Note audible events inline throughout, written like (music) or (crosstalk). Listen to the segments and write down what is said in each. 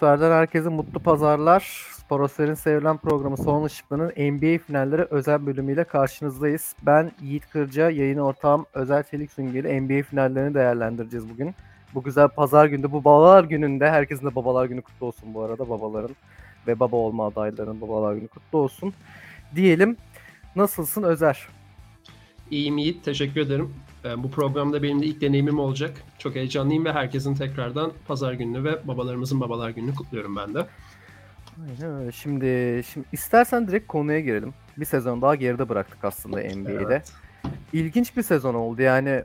Sporosfer'den herkese mutlu pazarlar. Sporosfer'in sevilen programı Son Işıklı'nın NBA finalleri özel bölümüyle karşınızdayız. Ben Yiğit Kırca, yayın ortağım Özel Çelik Süngeli NBA finallerini değerlendireceğiz bugün. Bu güzel pazar günde, bu babalar gününde, herkesin de babalar günü kutlu olsun bu arada babaların ve baba olma adaylarının babalar günü kutlu olsun. Diyelim, nasılsın Özer? İyiyim Yiğit, teşekkür ederim. Ee, bu programda benim de ilk deneyimim olacak. Çok heyecanlıyım ve herkesin tekrardan pazar gününü ve babalarımızın babalar gününü kutluyorum ben de. Aynen öyle. Şimdi, şimdi istersen direkt konuya girelim. Bir sezon daha geride bıraktık aslında NBA'de. Evet. İlginç bir sezon oldu yani.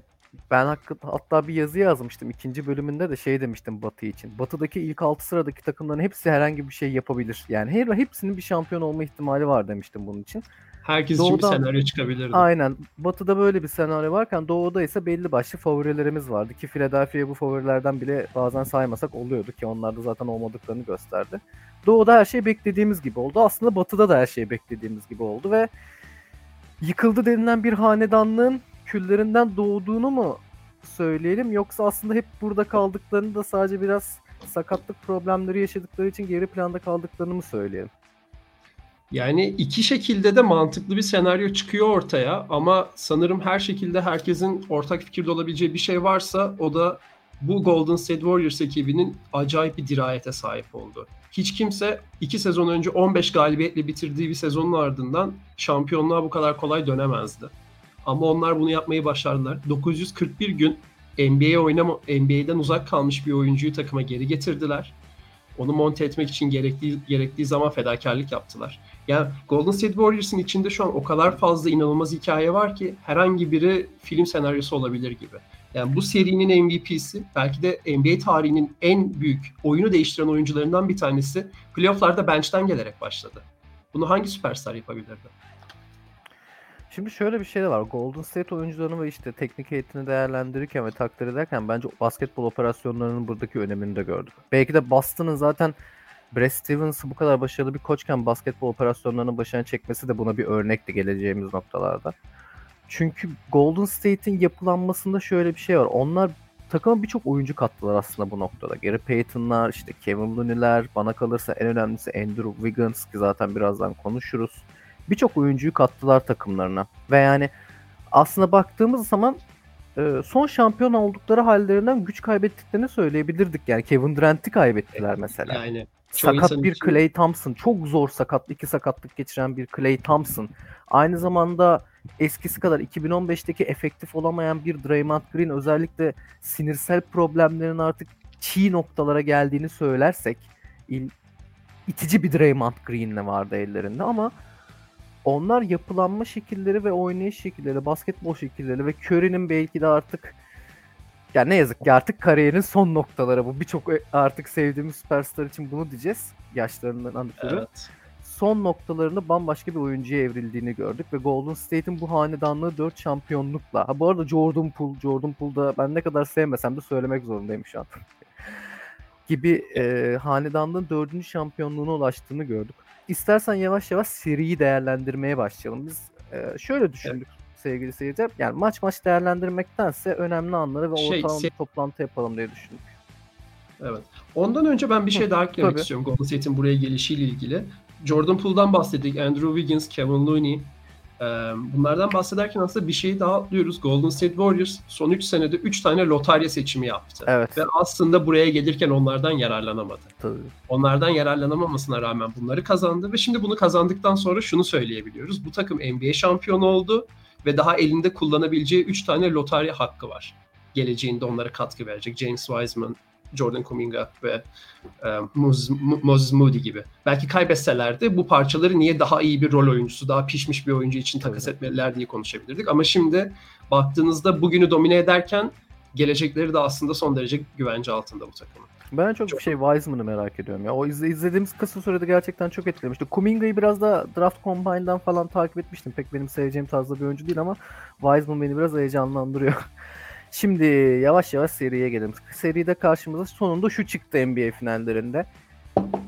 Ben hatta bir yazı yazmıştım. ikinci bölümünde de şey demiştim Batı için. Batı'daki ilk 6 sıradaki takımların hepsi herhangi bir şey yapabilir. Yani her hepsinin bir şampiyon olma ihtimali var demiştim bunun için. Herkes Doğu'da, için bir senaryo çıkabilirdi. Aynen. Batı'da böyle bir senaryo varken Doğu'da ise belli başlı favorilerimiz vardı. Ki Philadelphia bu favorilerden bile bazen saymasak oluyordu ki onlar da zaten olmadıklarını gösterdi. Doğu'da her şey beklediğimiz gibi oldu. Aslında Batı'da da her şey beklediğimiz gibi oldu ve yıkıldı denilen bir hanedanlığın küllerinden doğduğunu mu söyleyelim yoksa aslında hep burada kaldıklarını da sadece biraz sakatlık problemleri yaşadıkları için geri planda kaldıklarını mı söyleyelim? Yani iki şekilde de mantıklı bir senaryo çıkıyor ortaya ama sanırım her şekilde herkesin ortak fikirde olabileceği bir şey varsa o da bu Golden State Warriors ekibinin acayip bir dirayete sahip oldu. Hiç kimse iki sezon önce 15 galibiyetle bitirdiği bir sezonun ardından şampiyonluğa bu kadar kolay dönemezdi. Ama onlar bunu yapmayı başardılar. 941 gün NBA oynama NBA'den uzak kalmış bir oyuncuyu takıma geri getirdiler. Onu monte etmek için gerektiği gerektiği zaman fedakarlık yaptılar. Yani Golden State Warriors'ın içinde şu an o kadar fazla inanılmaz hikaye var ki herhangi biri film senaryosu olabilir gibi. Yani bu serinin MVP'si belki de NBA tarihinin en büyük oyunu değiştiren oyuncularından bir tanesi playofflarda bench'ten gelerek başladı. Bunu hangi süperstar yapabilirdi? Şimdi şöyle bir şey de var. Golden State oyuncularını ve işte teknik heyetini değerlendirirken ve takdir ederken bence basketbol operasyonlarının buradaki önemini de gördük. Belki de Boston'ın zaten Brad Stevens'ı bu kadar başarılı bir koçken basketbol operasyonlarının başına çekmesi de buna bir örnekti geleceğimiz noktalarda. Çünkü Golden State'in yapılanmasında şöyle bir şey var. Onlar takıma birçok oyuncu kattılar aslında bu noktada. Gary Payton'lar, işte Kevin Looney'ler, bana kalırsa en önemlisi Andrew Wiggins ki zaten birazdan konuşuruz. Birçok oyuncuyu kattılar takımlarına. Ve yani aslında baktığımız zaman son şampiyon oldukları hallerinden güç kaybettiklerini söyleyebilirdik. Yani Kevin Durant'i kaybettiler mesela. Yani sakat bir için... Clay Thompson. Çok zor sakat, iki sakatlık geçiren bir Clay Thompson. Aynı zamanda eskisi kadar 2015'teki efektif olamayan bir Draymond Green özellikle sinirsel problemlerin artık çiğ noktalara geldiğini söylersek il, itici bir Draymond Green'le vardı ellerinde ama onlar yapılanma şekilleri ve oynayış şekilleri, basketbol şekilleri ve Curry'nin belki de artık ya ne yazık ki artık kariyerin son noktaları bu. Birçok e, artık sevdiğimiz süperstar için bunu diyeceğiz. Yaşlarından ötürü. Evet. Son noktalarını bambaşka bir oyuncuya evrildiğini gördük ve Golden State'in bu hanedanlığı 4 şampiyonlukla. Ha bu arada Jordan Poole, Jordan Poole'da ben ne kadar sevmesem de söylemek zorundayım şu an. (laughs) gibi e, hanedanlığın 4. şampiyonluğuna ulaştığını gördük. İstersen yavaş yavaş seriyi değerlendirmeye başlayalım. Biz e, şöyle düşündük. Evet sevgili seyirciler. Yani maç maç değerlendirmektense önemli anları ve şey, ortalama se- bir toplantı yapalım diye düşündük. Evet. Ondan önce ben bir şey daha eklemek istiyorum Golden State'in buraya gelişiyle ilgili. Jordan Poole'dan bahsettik. Andrew Wiggins, Kevin Looney. Bunlardan bahsederken aslında bir şeyi daha atlıyoruz. Golden State Warriors son 3 senede 3 tane lotarya seçimi yaptı. Evet. Ve aslında buraya gelirken onlardan yararlanamadı. Tabii. Onlardan yararlanamamasına rağmen bunları kazandı ve şimdi bunu kazandıktan sonra şunu söyleyebiliyoruz. Bu takım NBA şampiyonu oldu ve daha elinde kullanabileceği 3 tane lotarya hakkı var. Geleceğinde onlara katkı verecek. James Wiseman, Jordan Kuminga ve e, Moses Moody gibi. Belki kaybetselerdi bu parçaları niye daha iyi bir rol oyuncusu, daha pişmiş bir oyuncu için takas etmeliler diye konuşabilirdik. Ama şimdi baktığınızda bugünü domine ederken gelecekleri de aslında son derece güvence altında bu takımın. Ben çok, çok bir şey Wiseman'ı merak ediyorum ya. O iz, izlediğimiz kısa sürede gerçekten çok etkilemişti. Kuminga'yı biraz da Draft Combine'dan falan takip etmiştim. Pek benim seveceğim tarzda bir oyuncu değil ama Wiseman beni biraz heyecanlandırıyor. (laughs) Şimdi yavaş yavaş seriye gelelim. Seride karşımıza sonunda şu çıktı NBA finallerinde.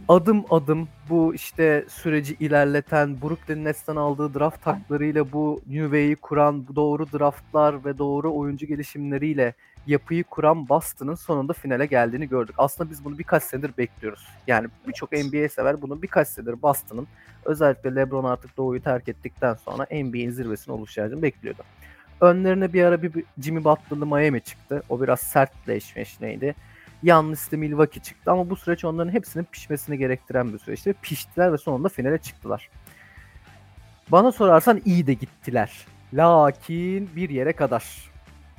Adım adım bu işte süreci ilerleten, Brooklyn Nets'ten aldığı draft taklarıyla bu New Way'i kuran, doğru draftlar ve doğru oyuncu gelişimleriyle yapıyı kuran Boston'ın sonunda finale geldiğini gördük. Aslında biz bunu birkaç senedir bekliyoruz. Yani birçok NBA sever bunu birkaç senedir Boston'ın özellikle LeBron artık doğuyu terk ettikten sonra NBA'in zirvesine ulaşacağını bekliyordu. Önlerine bir ara bir Jimmy Butler'lı Miami çıktı. O biraz sertleşmeşneydi. Yanlışlı Milwaukee çıktı ama bu süreç onların hepsinin pişmesini gerektiren bir süreçti. Piştiler ve sonunda finale çıktılar. Bana sorarsan iyi de gittiler. Lakin bir yere kadar.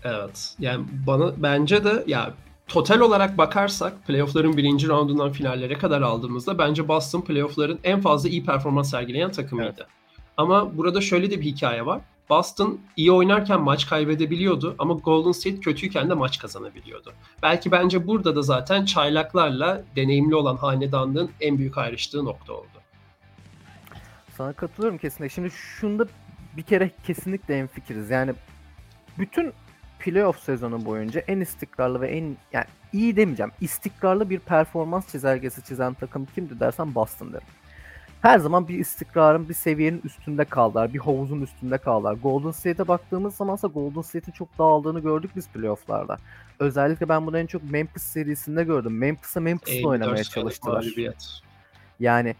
Evet. Yani bana bence de ya total olarak bakarsak playoff'ların birinci roundundan finallere kadar aldığımızda bence Boston playoff'ların en fazla iyi performans sergileyen takımıydı. Evet. Ama burada şöyle de bir hikaye var. Boston iyi oynarken maç kaybedebiliyordu ama Golden State kötüyken de maç kazanabiliyordu. Belki bence burada da zaten çaylaklarla deneyimli olan hanedanlığın en büyük ayrıştığı nokta oldu. Sana katılıyorum kesinlikle. Şimdi şunda bir kere kesinlikle en fikiriz. Yani bütün playoff sezonu boyunca en istikrarlı ve en yani iyi demeyeceğim. istikrarlı bir performans çizelgesi çizen takım kimdi dersen Boston derim. Her zaman bir istikrarın bir seviyenin üstünde kaldılar. Bir havuzun üstünde kaldılar. Golden State'e baktığımız zamansa Golden State'in çok dağıldığını gördük biz playofflarda. Özellikle ben bunu en çok Memphis serisinde gördüm. Memphis'e Memphis'le oynamaya çalıştılar. Yani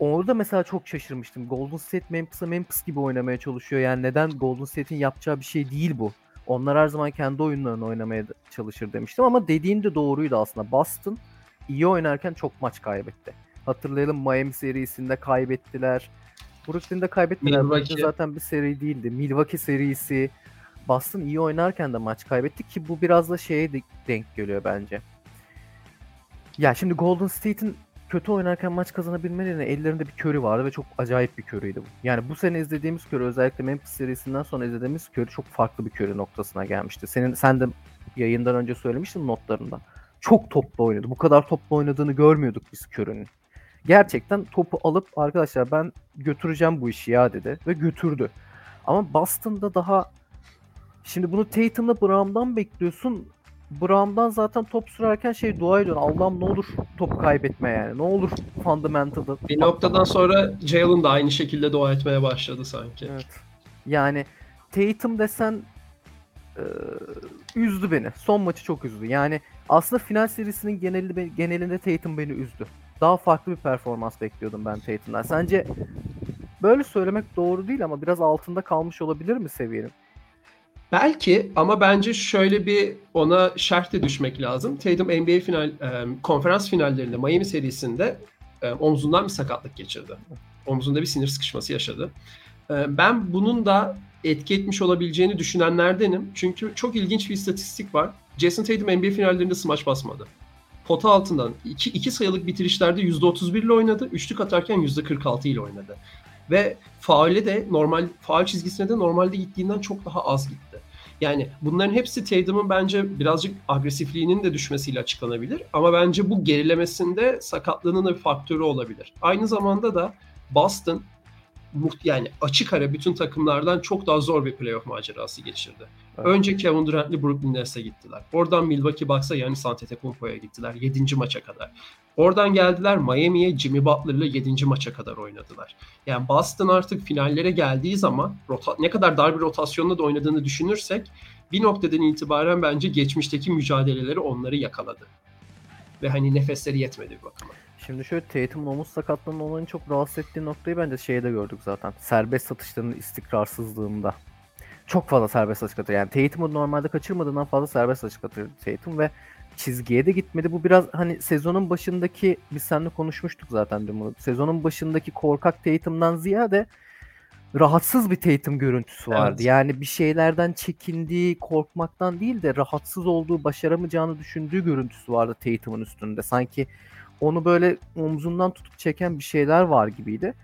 Orada mesela çok şaşırmıştım. Golden State Memphis'e Memphis gibi oynamaya çalışıyor. Yani neden Golden State'in yapacağı bir şey değil bu. Onlar her zaman kendi oyunlarını oynamaya çalışır demiştim ama dediğin de doğruydu aslında. Boston iyi oynarken çok maç kaybetti. Hatırlayalım Miami serisinde kaybettiler. Brooklyn'de kaybettiler. Milwaukee. zaten bir seri değildi. Milwaukee serisi. Boston iyi oynarken de maç kaybetti ki bu biraz da şeye de denk geliyor bence. Ya şimdi Golden State'in kötü oynarken maç kazanabilmelerine ellerinde bir körü vardı ve çok acayip bir körüydü bu. Yani bu sene izlediğimiz körü özellikle Memphis serisinden sonra izlediğimiz körü çok farklı bir körü noktasına gelmişti. Senin sen de yayından önce söylemiştin notlarında. Çok toplu oynadı. Bu kadar toplu oynadığını görmüyorduk biz körünün. Gerçekten topu alıp arkadaşlar ben götüreceğim bu işi ya dedi ve götürdü. Ama Boston'da daha şimdi bunu Tatum'la Brown'dan bekliyorsun. Brown'dan zaten top sürerken şey dua ediyorsun. Allah'ım ne olur top kaybetme yani. Ne olur fundamental'da. Bir noktadan sonra Jalen da aynı şekilde dua etmeye başladı sanki. Evet. Yani Tatum desen e, üzdü beni. Son maçı çok üzdü. Yani aslında final serisinin genelinde, genelinde Tatum beni üzdü. Daha farklı bir performans bekliyordum ben Tatum'dan. Sence böyle söylemek doğru değil ama biraz altında kalmış olabilir mi seviyenin? Belki ama bence şöyle bir ona şerh de düşmek lazım. Tatum NBA final e, konferans finallerinde Miami serisinde e, omzundan bir sakatlık geçirdi. Omzunda bir sinir sıkışması yaşadı. E, ben bunun da etki etmiş olabileceğini düşünenlerdenim. Çünkü çok ilginç bir istatistik var. Jason Tatum NBA finallerinde smaç basmadı. Pota altından iki, iki sayılık bitirişlerde %31 ile oynadı. Üçlük atarken %46 ile oynadı. Ve faale de normal faal çizgisine de normalde gittiğinden çok daha az gitti. Yani bunların hepsi Tatum'un bence birazcık agresifliğinin de düşmesiyle açıklanabilir. Ama bence bu gerilemesinde sakatlığının da bir faktörü olabilir. Aynı zamanda da Boston yani açık ara bütün takımlardan çok daha zor bir playoff macerası geçirdi. Evet. Önce Kevin Durant'li Brooklyn Nets'e gittiler. Oradan Milwaukee Bucks'a yani Antetokounmpo'ya gittiler 7. maça kadar. Oradan geldiler Miami'ye Jimmy Butler'la 7. maça kadar oynadılar. Yani Boston artık finallere geldiği zaman ne kadar dar bir rotasyonla da oynadığını düşünürsek bir noktadan itibaren bence geçmişteki mücadeleleri onları yakaladı. Ve hani nefesleri yetmedi bir bakıma. Şimdi şöyle Tatum'un omuz sakatlığının onların çok rahatsız ettiği noktayı bence şeyde gördük zaten. Serbest satışlarının istikrarsızlığında. Çok fazla serbest atış katıyor. Yani Tatum'u normalde kaçırmadığından fazla serbest atış katıyor Tatum ve çizgiye de gitmedi. Bu biraz hani sezonun başındaki biz seninle konuşmuştuk zaten de bunu. Sezonun başındaki korkak Tatum'dan ziyade rahatsız bir Tatum görüntüsü vardı. Evet. Yani bir şeylerden çekindiği, korkmaktan değil de rahatsız olduğu, başaramayacağını düşündüğü görüntüsü vardı Tatum'un üstünde. Sanki onu böyle omzundan tutup çeken bir şeyler var gibiydi.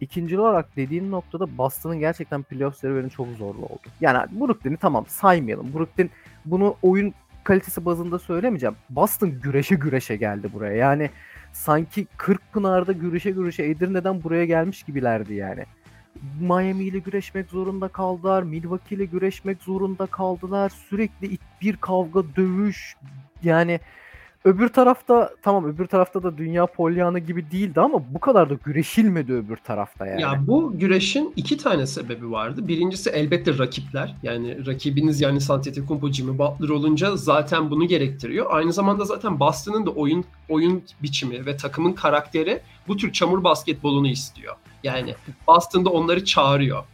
İkinci olarak dediğin noktada Boston'ın gerçekten playoff serüveni çok zorlu oldu. Yani Brooklyn'i tamam saymayalım. Brooklyn bunu oyun kalitesi bazında söylemeyeceğim. Boston güreşe güreşe geldi buraya. Yani sanki 40 Pınar'da güreşe güreşe Edirne'den buraya gelmiş gibilerdi yani. Miami ile güreşmek zorunda kaldılar. Milwaukee ile güreşmek zorunda kaldılar. Sürekli bir kavga, dövüş. Yani öbür tarafta tamam öbür tarafta da dünya polyanı gibi değildi ama bu kadar da güreşilmedi öbür tarafta yani. Ya bu güreşin iki tane sebebi vardı. Birincisi elbette rakipler. Yani rakibiniz yani Antetokounmpo, Jimmy Butler olunca zaten bunu gerektiriyor. Aynı zamanda zaten Boston'ın da oyun oyun biçimi ve takımın karakteri bu tür çamur basketbolunu istiyor. Yani Boston'da onları çağırıyor.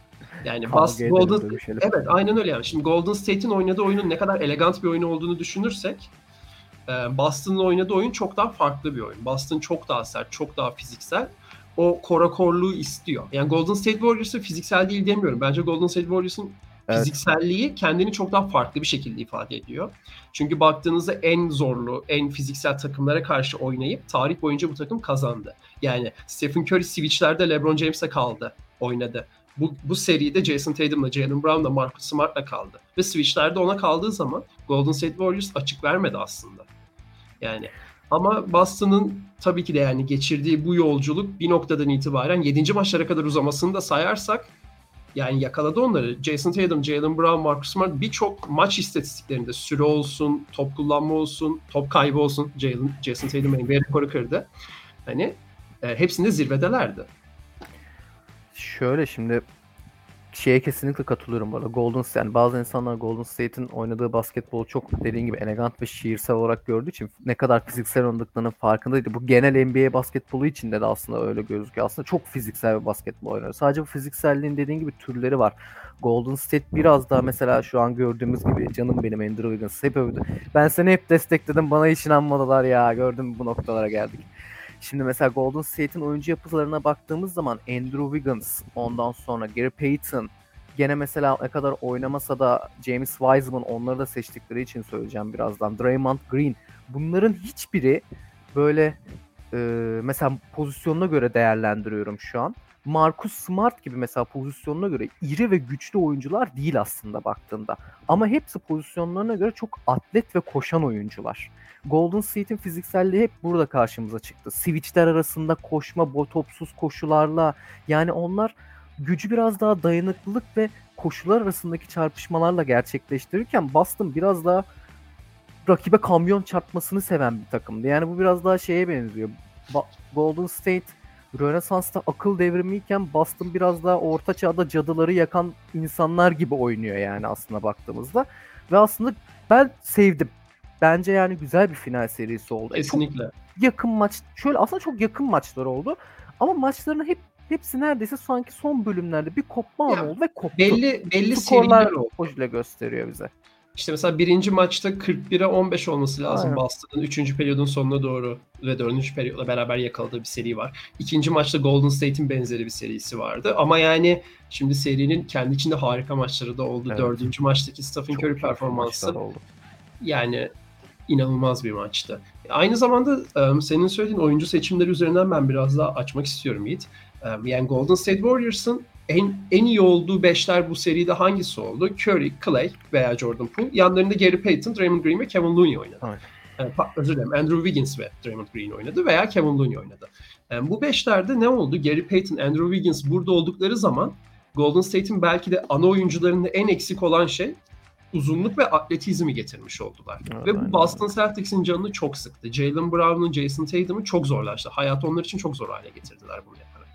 Yani edelim, Golden. Evet aynen öyle yani. Şimdi Golden State'in oynadığı oyunun ne kadar elegant bir oyun olduğunu düşünürsek e, Boston'ın oynadığı oyun çok daha farklı bir oyun. Boston çok daha sert, çok daha fiziksel. O korakorluğu istiyor. Yani Golden State Warriors'ı fiziksel değil demiyorum. Bence Golden State Warriors'ın Evet. fizikselliği kendini çok daha farklı bir şekilde ifade ediyor. Çünkü baktığınızda en zorlu, en fiziksel takımlara karşı oynayıp tarih boyunca bu takım kazandı. Yani Stephen Curry switchlerde LeBron James'e kaldı, oynadı. Bu, bu seride Jason Tatum'la, Jalen Brown'la, Marcus Smart'la kaldı. Ve switchlerde ona kaldığı zaman Golden State Warriors açık vermedi aslında. Yani ama Boston'ın tabii ki de yani geçirdiği bu yolculuk bir noktadan itibaren 7. maçlara kadar uzamasını da sayarsak yani yakaladı onları. Jason Tatum, Jalen Brown, Marcus Smart birçok maç istatistiklerinde süre olsun, top kullanma olsun, top kaybı olsun. Jalen, Jason Tatum NBA rekoru kırdı. Hani e, hepsinde zirvedelerdi. Şöyle şimdi şeye kesinlikle katılıyorum bu arada. Golden State, yani bazı insanlar Golden State'in oynadığı basketbolu çok dediğin gibi elegant ve şiirsel olarak gördüğü için ne kadar fiziksel oynadıklarının farkındaydı. Bu genel NBA basketbolu içinde de aslında öyle gözüküyor. Aslında çok fiziksel bir basketbol oynuyor. Sadece bu fizikselliğin dediğin gibi türleri var. Golden State biraz daha mesela şu an gördüğümüz gibi canım benim Andrew Wiggins hep övdü. Ben seni hep destekledim bana hiç inanmadılar ya gördüm bu noktalara geldik. Şimdi mesela Golden State'in oyuncu yapılarına baktığımız zaman Andrew Wiggins, ondan sonra Gary Payton, gene mesela ne kadar oynamasa da James Wiseman onları da seçtikleri için söyleyeceğim birazdan. Draymond Green. Bunların hiçbiri böyle e, mesela pozisyonuna göre değerlendiriyorum şu an. Marcus Smart gibi mesela pozisyonuna göre iri ve güçlü oyuncular değil aslında baktığında. Ama hepsi pozisyonlarına göre çok atlet ve koşan oyuncular. Golden State'in fizikselliği hep burada karşımıza çıktı. Switchler arasında koşma, botopsuz koşularla yani onlar gücü biraz daha dayanıklılık ve koşular arasındaki çarpışmalarla gerçekleştirirken Boston biraz daha rakibe kamyon çarpmasını seven bir takımdı. Yani bu biraz daha şeye benziyor. Ba- Golden State Rönesans'ta akıl devrimiyken Boston biraz daha orta çağda cadıları yakan insanlar gibi oynuyor yani aslında baktığımızda. Ve aslında ben sevdim. Bence yani güzel bir final serisi oldu. E, Çok Kesinlikle. yakın maç şöyle aslında çok yakın maçlar oldu. Ama maçların hep hepsi neredeyse sanki son bölümlerde bir kopma anı oldu ve koptu. Belli belli Skorlar hoşla gösteriyor bize. İşte mesela birinci maçta 41'e 15 olması lazım Aynen. Boston'ın 3. periyodun sonuna doğru ve 4. periyodla beraber yakaladığı bir seri var. İkinci maçta Golden State'in benzeri bir serisi vardı. Ama yani şimdi serinin kendi içinde harika maçları da oldu. Evet. Dördüncü maçtaki Stephen Curry performansı oldu. yani inanılmaz bir maçtı. Aynı zamanda senin söylediğin oyuncu seçimleri üzerinden ben biraz daha açmak istiyorum Yiğit. Yani Golden State Warriors'ın en en iyi olduğu beşler bu seride hangisi oldu? Curry, Clay veya Jordan Poole. Yanlarında Gary Payton, Draymond Green ve Kevin Looney oynadı. Aynen. E, pa- özür dilerim. Andrew Wiggins ve Draymond Green oynadı veya Kevin Looney oynadı. Bu beşlerde ne oldu? Gary Payton, Andrew Wiggins burada oldukları zaman Golden State'in belki de ana oyuncularında en eksik olan şey uzunluk ve atletizmi getirmiş oldular. Evet, ve bu Boston Celtics'in canını çok sıktı. Jalen Brown'un, Jason Tatum'u çok zorlaştı. Hayatı onlar için çok zor hale getirdiler bunu yaparak.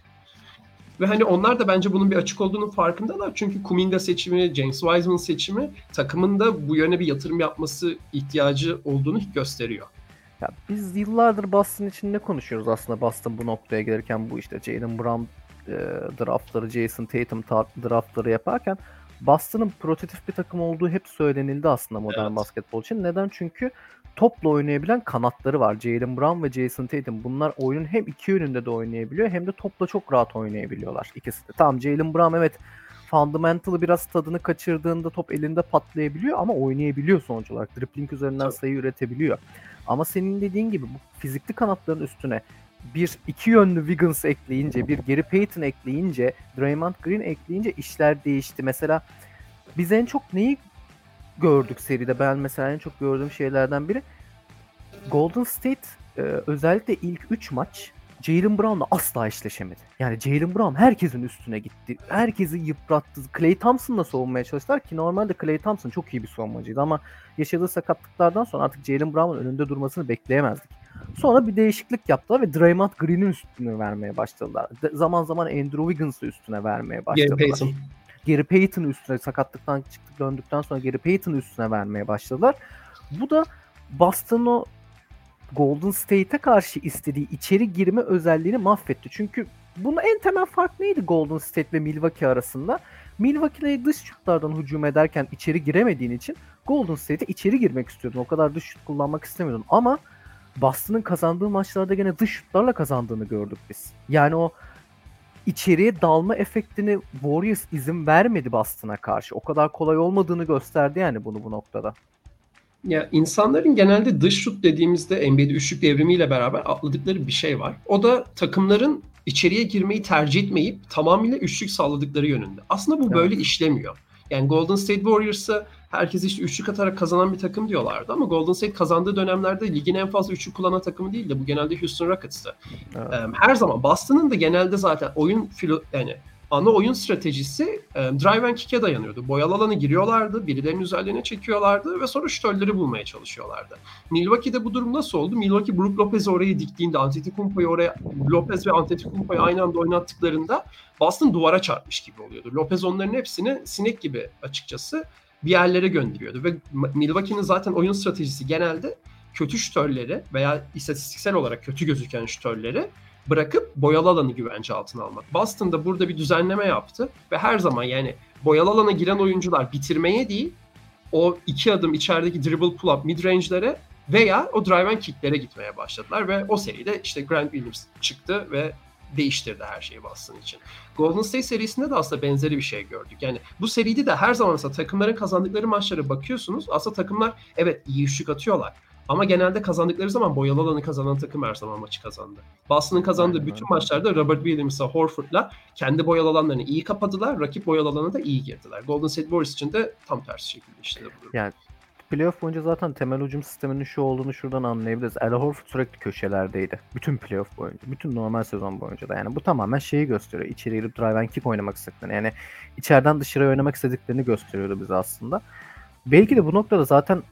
Ve hani onlar da bence bunun bir açık olduğunun farkındalar. Çünkü Kuminga seçimi, James Wiseman seçimi takımın da bu yöne bir yatırım yapması ihtiyacı olduğunu gösteriyor. Ya biz yıllardır Boston için ne konuşuyoruz aslında Boston bu noktaya gelirken bu işte Jalen Brown e, draftları, Jason Tatum ta- draftları yaparken Boston'ın prototip bir takım olduğu hep söylenildi aslında modern Evet. basketbol için. Neden? Çünkü topla oynayabilen kanatları var. Jalen Brown ve Jason Tatum. Bunlar oyunun hem iki yönünde de oynayabiliyor hem de topla çok rahat oynayabiliyorlar ikisi de. Tamam Jalen Brown evet fundamental'ı biraz tadını kaçırdığında top elinde patlayabiliyor ama oynayabiliyor sonuç olarak. Dribbling üzerinden sayı üretebiliyor. Ama senin dediğin gibi bu fizikli kanatların üstüne bir iki yönlü Wiggins ekleyince, bir Gary Payton ekleyince, Draymond Green ekleyince işler değişti. Mesela biz en çok neyi gördük seride? Ben mesela en çok gördüğüm şeylerden biri Golden State e, özellikle ilk 3 maç Jalen Brown'la asla eşleşemedi. Yani Jalen Brown herkesin üstüne gitti. Herkesi yıprattı. Clay Thompson'la savunmaya çalıştılar ki normalde Clay Thompson çok iyi bir savunmacıydı ama yaşadığı sakatlıklardan sonra artık Jalen Brown'un önünde durmasını bekleyemezdik. Sonra bir değişiklik yaptılar ve Draymond Green'in üstünü vermeye başladılar. De- zaman zaman Andrew Wiggins'ı üstüne vermeye başladılar. Gary Payton. Gary Payton'ın üstüne sakatlıktan çıktık döndükten sonra Gary Payton'ın üstüne vermeye başladılar. Bu da Boston'ın o Golden State'e karşı istediği içeri girme özelliğini mahvetti. Çünkü bunun en temel fark neydi Golden State ve Milwaukee arasında? Milwaukee'de dış şutlardan hücum ederken içeri giremediğin için Golden State'e içeri girmek istiyordun. O kadar dış şut kullanmak istemiyordun. Ama Boston'ın kazandığı maçlarda gene dış şutlarla kazandığını gördük biz. Yani o içeriye dalma efektini Warriors izin vermedi Boston'a karşı. O kadar kolay olmadığını gösterdi yani bunu bu noktada. Ya insanların genelde dış şut dediğimizde NBA'de üçlük devrimiyle beraber atladıkları bir şey var. O da takımların içeriye girmeyi tercih etmeyip tamamıyla üçlük sağladıkları yönünde. Aslında bu Evet. böyle işlemiyor. Yani Golden State Warriors'a herkes işte üçlük atarak kazanan bir takım diyorlardı ama Golden State kazandığı dönemlerde ligin en fazla üçlük kullanan takımı değil de bu genelde Houston Rockets'tı. Evet. Her zaman Boston'ın da genelde zaten oyun filo, yani ana oyun stratejisi drive and kick'e dayanıyordu. Boyalı alanı giriyorlardı, birilerinin üzerlerine çekiyorlardı ve sonra şütörleri bulmaya çalışıyorlardı. Milwaukee'de bu durum nasıl oldu? Milwaukee Brook Lopez'i oraya diktiğinde, Antetokounmpo'yu oraya Lopez ve Antetokounmpo'yu aynı anda oynattıklarında Boston duvara çarpmış gibi oluyordu. Lopez onların hepsini sinek gibi açıkçası bir yerlere gönderiyordu ve Milwaukee'nin zaten oyun stratejisi genelde kötü şütörleri veya istatistiksel olarak kötü gözüken şütörleri bırakıp boyalı alanı güvence altına almak. Boston da burada bir düzenleme yaptı ve her zaman yani boyalı alana giren oyuncular bitirmeye değil o iki adım içerideki dribble pull up mid range'lere veya o drive and kick'lere gitmeye başladılar ve o seride işte Grant Williams çıktı ve değiştirdi her şeyi Boston için. Golden State serisinde de aslında benzeri bir şey gördük. Yani bu seride de her zaman mesela takımların kazandıkları maçlara bakıyorsunuz. Aslında takımlar evet iyi üçlük atıyorlar. Ama genelde kazandıkları zaman boyalı alanı kazanan takım her zaman maçı kazandı. Boston'ın kazandığı Aynen bütün maçlarda Robert Williams'a, Horford'la kendi boyalı alanlarını iyi kapadılar. Rakip boyalı alanına da iyi girdiler. Golden State Warriors için de tam tersi şekilde durum. Yani playoff boyunca zaten temel hücum sisteminin şu olduğunu şuradan anlayabiliriz. Al Horford sürekli köşelerdeydi. Bütün playoff boyunca. Bütün normal sezon boyunca da. Yani bu tamamen şeyi gösteriyor. İçeri girip drive and kick oynamak istediklerini. Yani içeriden dışarıya oynamak istediklerini gösteriyordu bize aslında. Belki de bu noktada zaten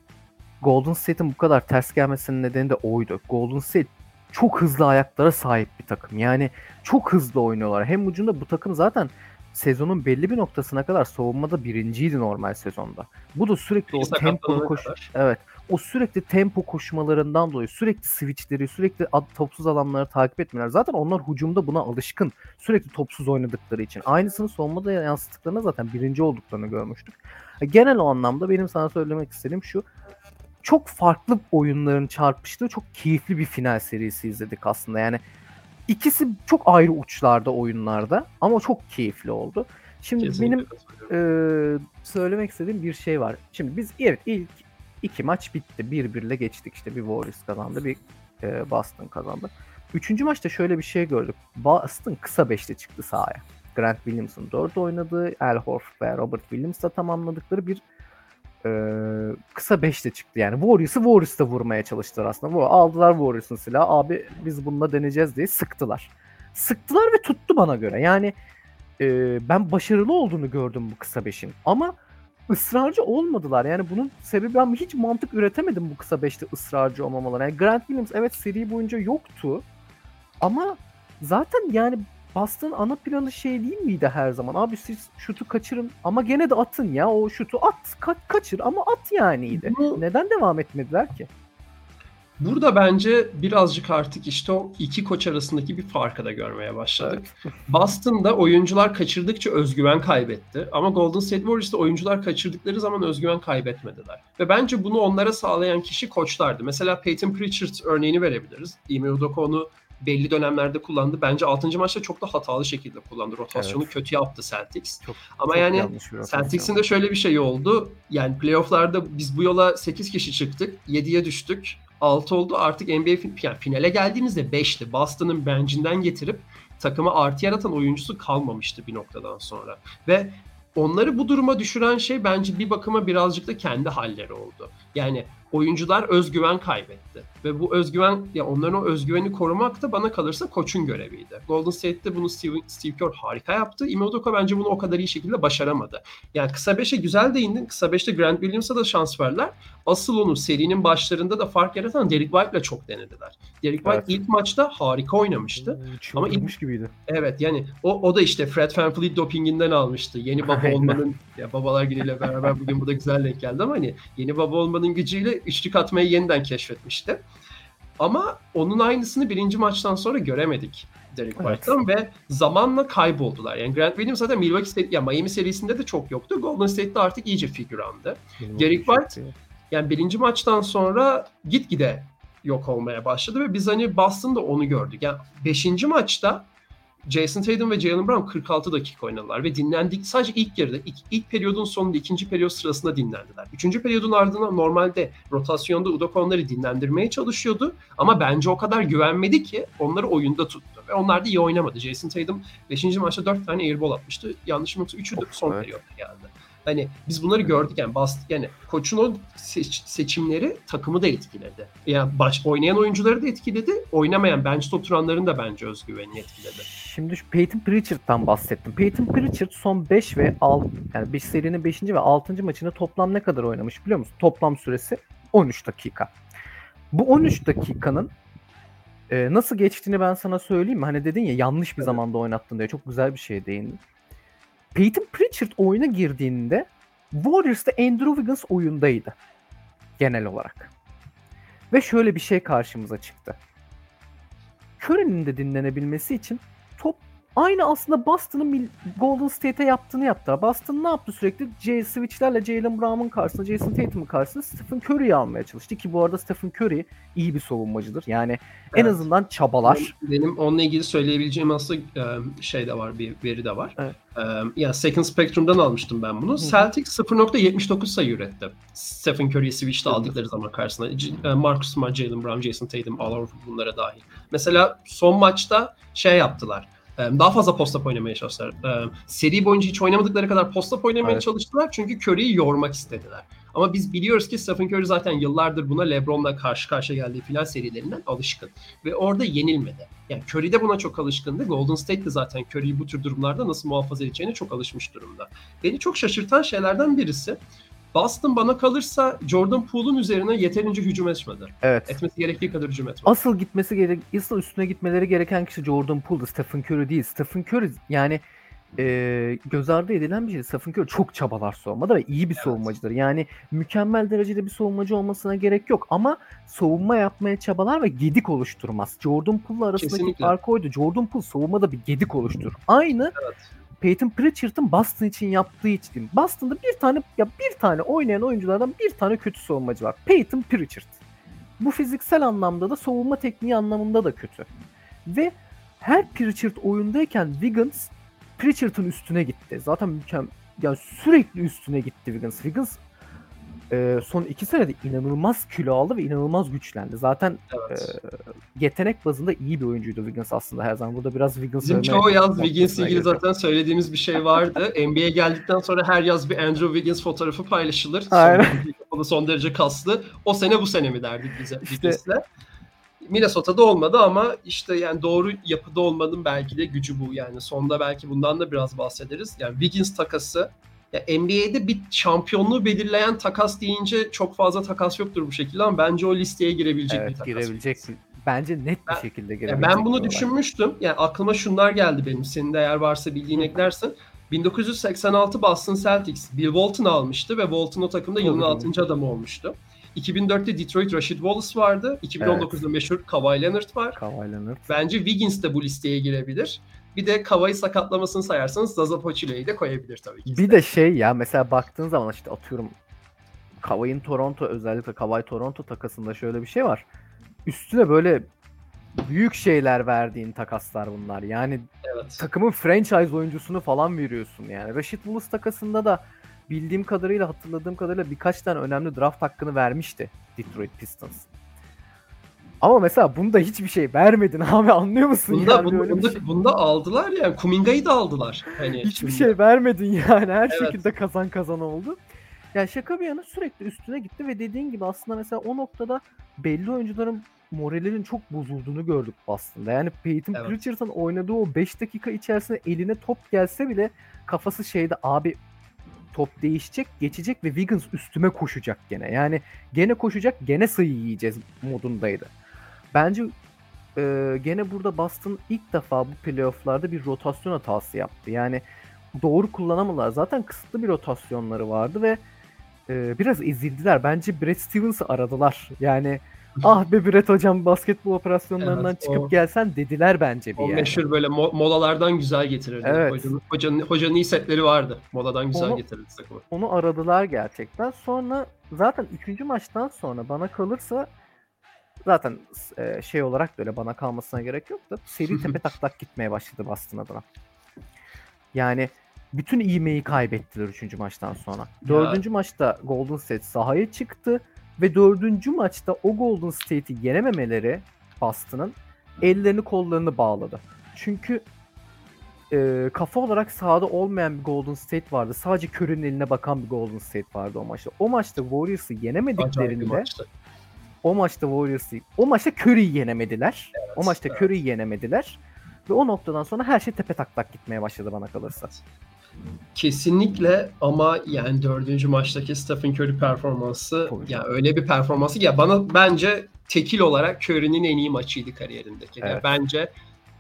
Golden State'in bu kadar ters gelmesinin nedeni de oydu. Golden State çok hızlı ayaklara sahip bir takım. Yani çok hızlı oynuyorlar. Hem ucunda bu takım zaten sezonun belli bir noktasına kadar savunmada birinciydi normal sezonda. Bu da sürekli o Bir tempolu sakatlanana koş kadar. Evet. O sürekli tempo koşmalarından dolayı sürekli switchleri, sürekli ad- topsuz alanları takip etmeler. Zaten onlar hücumda buna alışkın. Sürekli topsuz oynadıkları için. Aynısını savunmada yansıttıklarında zaten birinci olduklarını görmüştük. Genel o anlamda benim sana söylemek istediğim şu. Çok farklı oyunların çarpıştığı çok keyifli bir final serisi izledik aslında. Yani ikisi çok ayrı uçlarda oyunlarda ama çok keyifli oldu. Şimdi Kesinlikle benim ee, söylemek istediğim bir şey var. Şimdi biz evet ilk iki maç bitti. Bir birle geçtik. İşte bir Warriors kazandı, bir e, Boston kazandı. Üçüncü maçta şöyle bir şey gördük. Boston kısa beşli çıktı sahaya. Grant Williams'ın dört oynadığı, Al Horford ve Robert Williams'la tamamladıkları bir e, kısa beşli çıktı. Yani Warriors'ı Warriors'ta vurmaya çalıştılar aslında. Bu aldılar Warriors'ın silahı. Abi biz bununla deneyeceğiz diye sıktılar. Sıktılar ve tuttu bana göre. Yani e, ben başarılı olduğunu gördüm bu kısa beşin. Ama ısrarcı olmadılar. Yani bunun sebebi ben hiç mantık üretemedim bu kısa beşte ısrarcı olmamaları. Yani Grant Williams evet seri boyunca yoktu. Ama zaten yani Boston ana planı şey değil miydi her zaman? Abi siz şutu kaçırın ama gene de atın ya. O şutu at, ka- kaçır ama at yaniydi. Bu- Neden devam etmediler ki? Burada bence birazcık artık işte o iki koç arasındaki bir farkı da görmeye başladık. Boston'da oyuncular kaçırdıkça özgüven kaybetti. Ama Golden State Warriors'ta oyuncular kaçırdıkları zaman özgüven kaybetmediler. Ve bence bunu onlara sağlayan kişi koçlardı. Mesela Peyton Pritchard örneğini verebiliriz. Ime Udoka onu belli dönemlerde kullandı. Bence 6. maçta çok da hatalı şekilde kullandı. Rotasyonu Evet. kötü yaptı Celtics. Çok, Ama çok yani. Celtics'in de şöyle bir şey oldu. Yani playofflarda biz bu yola 8 kişi çıktık. 7'ye düştük. 6 oldu. Artık NBA yani finale geldiğimizde 5'ti. Boston'ın bencinden getirip takıma artı yaratan oyuncusu kalmamıştı bir noktadan sonra. Ve onları bu duruma düşüren şey bence bir bakıma birazcık da kendi halleri oldu. Yani oyuncular özgüven kaybetti. Ve bu özgüven, ya onların o özgüveni korumak da bana kalırsa koçun göreviydi. Golden State'te bunu Steve, Steve Kerr harika yaptı. Ime Udoka bence bunu o kadar iyi şekilde başaramadı. Yani kısa beşe güzel değindin. Kısa beşte Grant Williams'a da şans verdiler. Asıl onu serinin başlarında da fark yaratan Derek White'la çok denediler. Derek White Evet. ilk maçta harika oynamıştı. Ama ilk- gibiydi. Evet yani o, o da işte Fred VanVleet dopinginden almıştı. Yeni baba Aynen. olmanın ya babalar günüyle beraber bugün bu da güzel denk geldi ama hani yeni baba olmanın gücüyle üçlük atmayı yeniden keşfetmişti. Ama onun aynısını birinci maçtan sonra göremedik Derek Evet. White'tan ve zamanla kayboldular. Yani Grant Williams zaten Milwaukee State, ya Miami serisinde de çok yoktu. Golden State'de artık iyice figürandı. Derek White yani birinci maçtan sonra gitgide yok olmaya başladı ve biz hani Boston'da onu gördük. Yani beşinci maçta Jason Tatum ve Jalen Brown 46 dakika oynadılar ve dinlendik. Sadece ilk yarıda, ilk, ilk periyodun sonunda, ikinci periyod sırasında dinlendiler. Üçüncü periyodun ardından normalde rotasyonda Udoka onları dinlendirmeye çalışıyordu. Ama bence o kadar güvenmedi ki onları oyunda tuttu. Ve onlar da iyi oynamadı. Jason Tatum 5. maçta 4 tane airball atmıştı. Yanlışım yoksa 3'ü de son Evet. periyotta geldi. Hani biz bunları gördük yani bast yani koçun o seç- seçimleri takımı da etkiledi. Yani baş oynayan oyuncuları da etkiledi. Oynamayan bench'te oturanların da bence özgüvenini etkiledi. Şimdi şu Peyton Pritchard'dan bahsettim. Peyton Pritchard son 5 ve 6 yani 5 serinin 5. ve 6. maçında toplam ne kadar oynamış biliyor musun? Toplam süresi 13 dakika. Bu 13 dakikanın e, nasıl geçtiğini ben sana söyleyeyim mi? Hani dedin ya yanlış bir zamanda oynattın diye çok güzel bir şey değindin. Peyton Pritchard oyuna girdiğinde Warriors'ta Andrew Wiggins oyundaydı. Genel olarak. Ve şöyle bir şey karşımıza çıktı. Curry'nin de dinlenebilmesi için top aynı aslında Boston'ın Golden State'e yaptığını yaptı. Boston ne yaptı sürekli? J switchlerle Jalen Brown'un karşısında, Jason Tatum'un karşısında Stephen Curry'yi almaya çalıştı ki bu arada Stephen Curry iyi bir savunmacıdır. Yani en Evet. azından çabalar. Benim onunla ilgili söyleyebileceğim aslında şey de var, bir veri de var. Evet. E, yani Second Spectrum'dan almıştım ben bunu. Celtics 0.79 sayı üretti. Stephen Curry'i switch'te Hı aldıkları zaman e, Marcus Smart, Jalen Brown, Jason Tatum, Al Horford bunlara dahil. Mesela son maçta şey yaptılar. E, Daha fazla post-up oynamaya çalıştılar. E, Seri boyunca hiç oynamadıkları kadar post-up oynamaya Evet. çalıştılar. Çünkü Curry'i yormak istediler. Ama biz biliyoruz ki Stephen Curry zaten yıllardır buna LeBron'la karşı karşıya geldiği final serilerinden alışkın. Ve orada yenilmedi. Yani Curry de buna çok alışkındı. Golden State de zaten Curry'i bu tür durumlarda nasıl muhafaza edeceğine çok alışmış durumda. Beni çok şaşırtan şeylerden birisi Boston bana kalırsa Jordan Poole'un üzerine yeterince hücum etmedi. Evet. Etmesi gerektiği kadar hücum etmedi. Asıl gitmesi gerek, asıl üstüne gitmeleri gereken kişi Jordan Poole'du. Stephen Curry değil. Stephen Curry yani e, göz ardı edilen bir şey. Stephen Curry çok çabalar savunmada ve iyi bir savunmacıdır. Yani mükemmel derecede bir savunmacı olmasına gerek yok ama savunma yapmaya çabalar ve gedik oluşturmaz. Jordan Poole arasındaki Kesinlikle. fark oydu. Jordan Poole savunmada bir gedik oluşturur. Aynı Evet. Peyton Pritchard'ın Boston için yaptığı için. Boston'da bir tane ya bir tane oynayan oyunculardan bir tane kötü savunmacı var. Peyton Pritchard. Bu fiziksel anlamda da savunma tekniği anlamında da kötü. Ve her Pritchard oyundayken Wiggins Pritchard'ın üstüne gitti. Zaten mükemmel yani sürekli üstüne gitti Wiggins. Wiggins e, son iki senede inanılmaz kilo aldı ve inanılmaz güçlendi. Zaten Evet. yetenek bazında iyi bir oyuncuydu Wiggins aslında her zaman. Burada biraz Wiggins Bizim çoğu yaz Wiggins'le ilgili zaten söylediğimiz bir şey vardı. (laughs) NBA'ye geldikten sonra her yaz bir Andrew Wiggins fotoğrafı paylaşılır. Aynen. Son, son derece kaslı. O sene bu sene mi derdik bize İşte- Wiggins'le. Minnesota'da olmadı ama işte yani doğru yapıda olmanın belki de gücü bu. Yani sonda belki bundan da biraz bahsederiz. Yani Wiggins takası ya NBA'de bir şampiyonluğu belirleyen takas deyince çok fazla takas yoktur bu şekilde ama bence o listeye girebilecek bir Evet takas. girebilecek. Bence net bir Ben- şekilde Ya girebilecek. ben bir bunu düşünmüştüm. Yani aklıma şunlar geldi benim. Senin de eğer varsa bildiğin eklersin. 1986 Boston Celtics Bill Walton almıştı ve Walton o takımda yılın Tabii. 6. adamı olmuştu. 2004'te Detroit Rashid Wallace vardı. 2019'da meşhur Kawhi Leonard var. Kawhi Leonard. Bence Wiggins de bu listeye girebilir. Bir de Kawhi sakatlamasını sayarsanız Zaza Pachulia'yı de koyabilir tabii ki. Bir de şey ya mesela baktığın zaman işte atıyorum Kawhi'nin Toronto özellikle Kawhi Toronto takasında şöyle bir şey var. Üstüne böyle büyük şeyler verdiğin takaslar bunlar. Yani Evet. takımın franchise oyuncusunu falan veriyorsun yani. Rashid Wallace takasında da bildiğim kadarıyla hatırladığım kadarıyla birkaç tane önemli draft hakkını vermişti Detroit Pistons. Ama mesela bunda hiçbir şey vermedin (laughs) abi anlıyor musun? Bunda, yani bunda, bunda, şey- bunda aldılar yani. Kuminga'yı da aldılar. Hani Hiçbir şimdi. şey vermedin yani. Her Evet. şekilde kazan kazan oldu. Ya şaka bir yana sürekli üstüne gitti ve dediğin gibi aslında mesela o noktada belli oyuncuların moralinin çok bozulduğunu gördük Boston'da. Yani Peyton Evet. Pritchard'ın oynadığı o 5 dakika içerisinde eline top gelse bile kafası şeyde abi top değişecek, geçecek ve Wiggins üstüme koşacak gene. Yani gene koşacak, gene sayı yiyeceğiz modundaydı. Bence e, gene burada Boston ilk defa bu playofflarda bir rotasyon hatası yaptı. Yani doğru kullanamadılar. Zaten kısıtlı bir rotasyonları vardı ve e, biraz ezildiler. Bence Brad Stevens'ı aradılar. Yani (laughs) ah be Brad hocam basketbol operasyonlarından Evet, çıkıp o- gelsen dediler bence bir O yani. meşhur böyle mo- molalardan güzel getirirdi. Evet. Hocanın, hocanın, hocanın iyi setleri vardı. Moladan güzel Onu- getirirdi takımı. Onu aradılar gerçekten. Sonra zaten üçüncü maçtan sonra bana kalırsa zaten e, şey olarak da öyle bana kalmasına gerek yok da seri tepe taklak gitmeye başladı Boston adına. Yani bütün ivmeyi kaybettiler üçüncü maçtan sonra. Dördüncü maçta Golden State sahaya çıktı ve dördüncü maçta o Golden State'i yenememeleri Boston'ın ellerini kollarını bağladı. Çünkü e, kafa olarak sahada olmayan bir Golden State vardı. Sadece Curry'nin eline bakan bir Golden State vardı o maçta. O maçta Warriors'ı yenemediklerinde. O maçta Warriors'ı o maçta Curry'yi yenemediler. o maçta evet. Curry'yi yenemediler. Ve o noktadan sonra her şey tepe taklak gitmeye başladı bana kalırsa. Kesinlikle ama yani dördüncü maçtaki Stephen Curry performansı Tabii ya canım. öyle bir performansı ki ya bana bence tekil olarak Curry'nin en iyi maçıydı kariyerindeki. Yani Evet. bence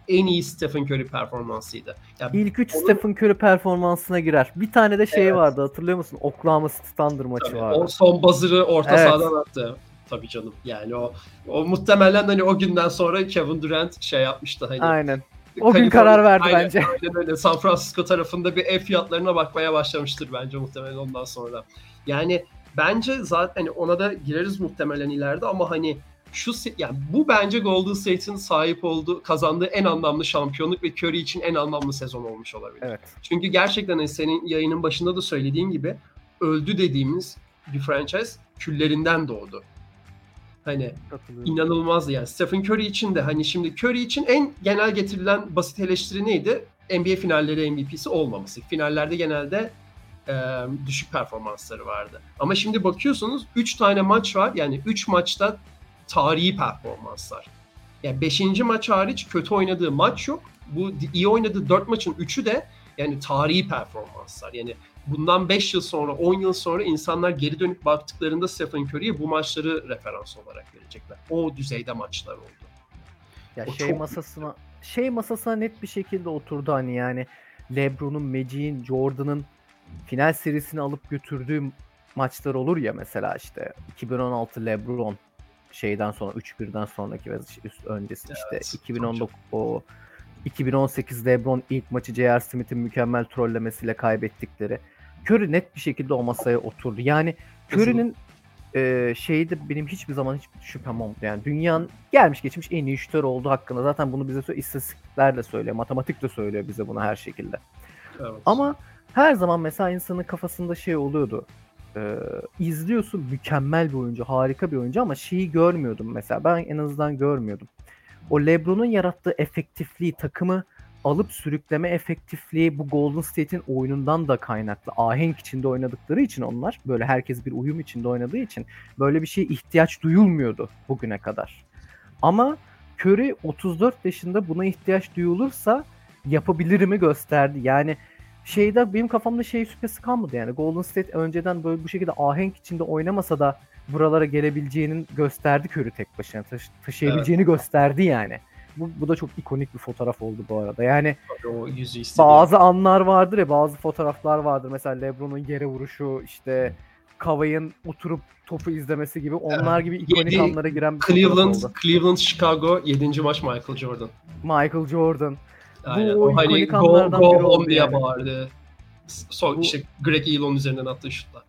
en iyi Stephen Curry performansıydı. Ya İlk 3 Onun- Stephen Curry performansına girer. Bir tane de şey Evet. vardı hatırlıyor musun? Oklahoma City Thunder maçı Tabii, vardı. o son buzzer'ı orta Evet. sahadan attı. Tabii canım. Yani o o muhtemelen hani o günden sonra Kevin Durant şey yapmıştı hani. Aynen. O gün karar verdi Aynen, bence. Aynen öyle. San Francisco tarafında bir ev fiyatlarına bakmaya başlamıştır bence muhtemelen ondan sonra. Yani bence zaten hani ona da gireriz muhtemelen ileride ama hani şu yani bu bence Golden State'in sahip olduğu kazandığı en anlamlı şampiyonluk ve Curry için en anlamlı sezon olmuş olabilir. Evet. Çünkü gerçekten hani senin yayının başında da söylediğin gibi öldü dediğimiz bir franchise küllerinden doğdu. Hani inanılmazdı yani. Stephen Curry için de hani şimdi Curry için en genel getirilen basit eleştiri neydi? NBA finalleri MVP'si olmaması. Finallerde genelde e, düşük performansları vardı. Ama şimdi bakıyorsunuz 3 tane maç var. Yani 3 maçta tarihi performanslar. Yani 5. maç hariç kötü oynadığı maç yok. Bu iyi oynadığı 4 maçın 3'ü de yani tarihi performanslar. Yani bundan 5 yıl sonra, 10 yıl sonra insanlar geri dönüp baktıklarında Stephen Curry'e bu maçları referans olarak verecekler. O düzeyde maçlar oldu. Ya O şey çok- masasına şey masasına net bir şekilde oturdu hani yani LeBron'un, Magic'in, Jordan'ın final serisini alıp götürdüğü maçlar olur ya mesela işte 2016 LeBron şeyden sonra 3-1'den sonraki ve üst öncesi işte Evet, 2019 o 2018 LeBron ilk maçı J.R. Smith'in mükemmel trollemesiyle kaybettikleri. Curry net bir şekilde o masaya oturdu. Yani Curry'nin e, şeyde benim hiçbir zaman hiçbir şüphem olmadı. Yani dünyanın gelmiş geçmiş en iyi şütör olduğu hakkında zaten bunu bize söylüyor. istatistikler de söylüyor. Matematik de söylüyor bize bunu her şekilde. Evet. Ama her zaman mesela insanın kafasında şey oluyordu. Ee, izliyorsun mükemmel bir oyuncu, harika bir oyuncu ama şeyi görmüyordum mesela. Ben en azından görmüyordum. O LeBron'un yarattığı efektifliği, takımı alıp sürükleme efektifliği bu Golden State'in oyunundan da kaynaklı. Ahenk içinde oynadıkları için onlar, böyle herkes bir uyum içinde oynadığı için böyle bir şeye ihtiyaç duyulmuyordu bugüne kadar. Ama Curry 34 yaşında buna ihtiyaç duyulursa yapabilirimi gösterdi. Yani şeyde benim kafamda şey şüphesi kalmadı yani. Golden State önceden böyle bu şekilde ahenk içinde oynamasa da buralara gelebileceğinin gösterdi Curry tek başına. Taşı- taşıyabileceğini gösterdi yani. Bu, bu da çok ikonik bir fotoğraf oldu bu arada. Yani o yüzü bazı anlar vardır ya bazı fotoğraflar vardır. Mesela LeBron'un yere vuruşu işte Kavay'ın oturup topu izlemesi gibi onlar gibi ikonik Yedi- anlara giren bir Cleveland, oldu. Cleveland, Chicago 7. maç Michael Jordan. Michael Jordan. Aynen. o O, hani ikonik go, anlardan go biri home oldu diye yani. bağırdı. Son Bu- işte Greg Elon üzerinden attığı şutla.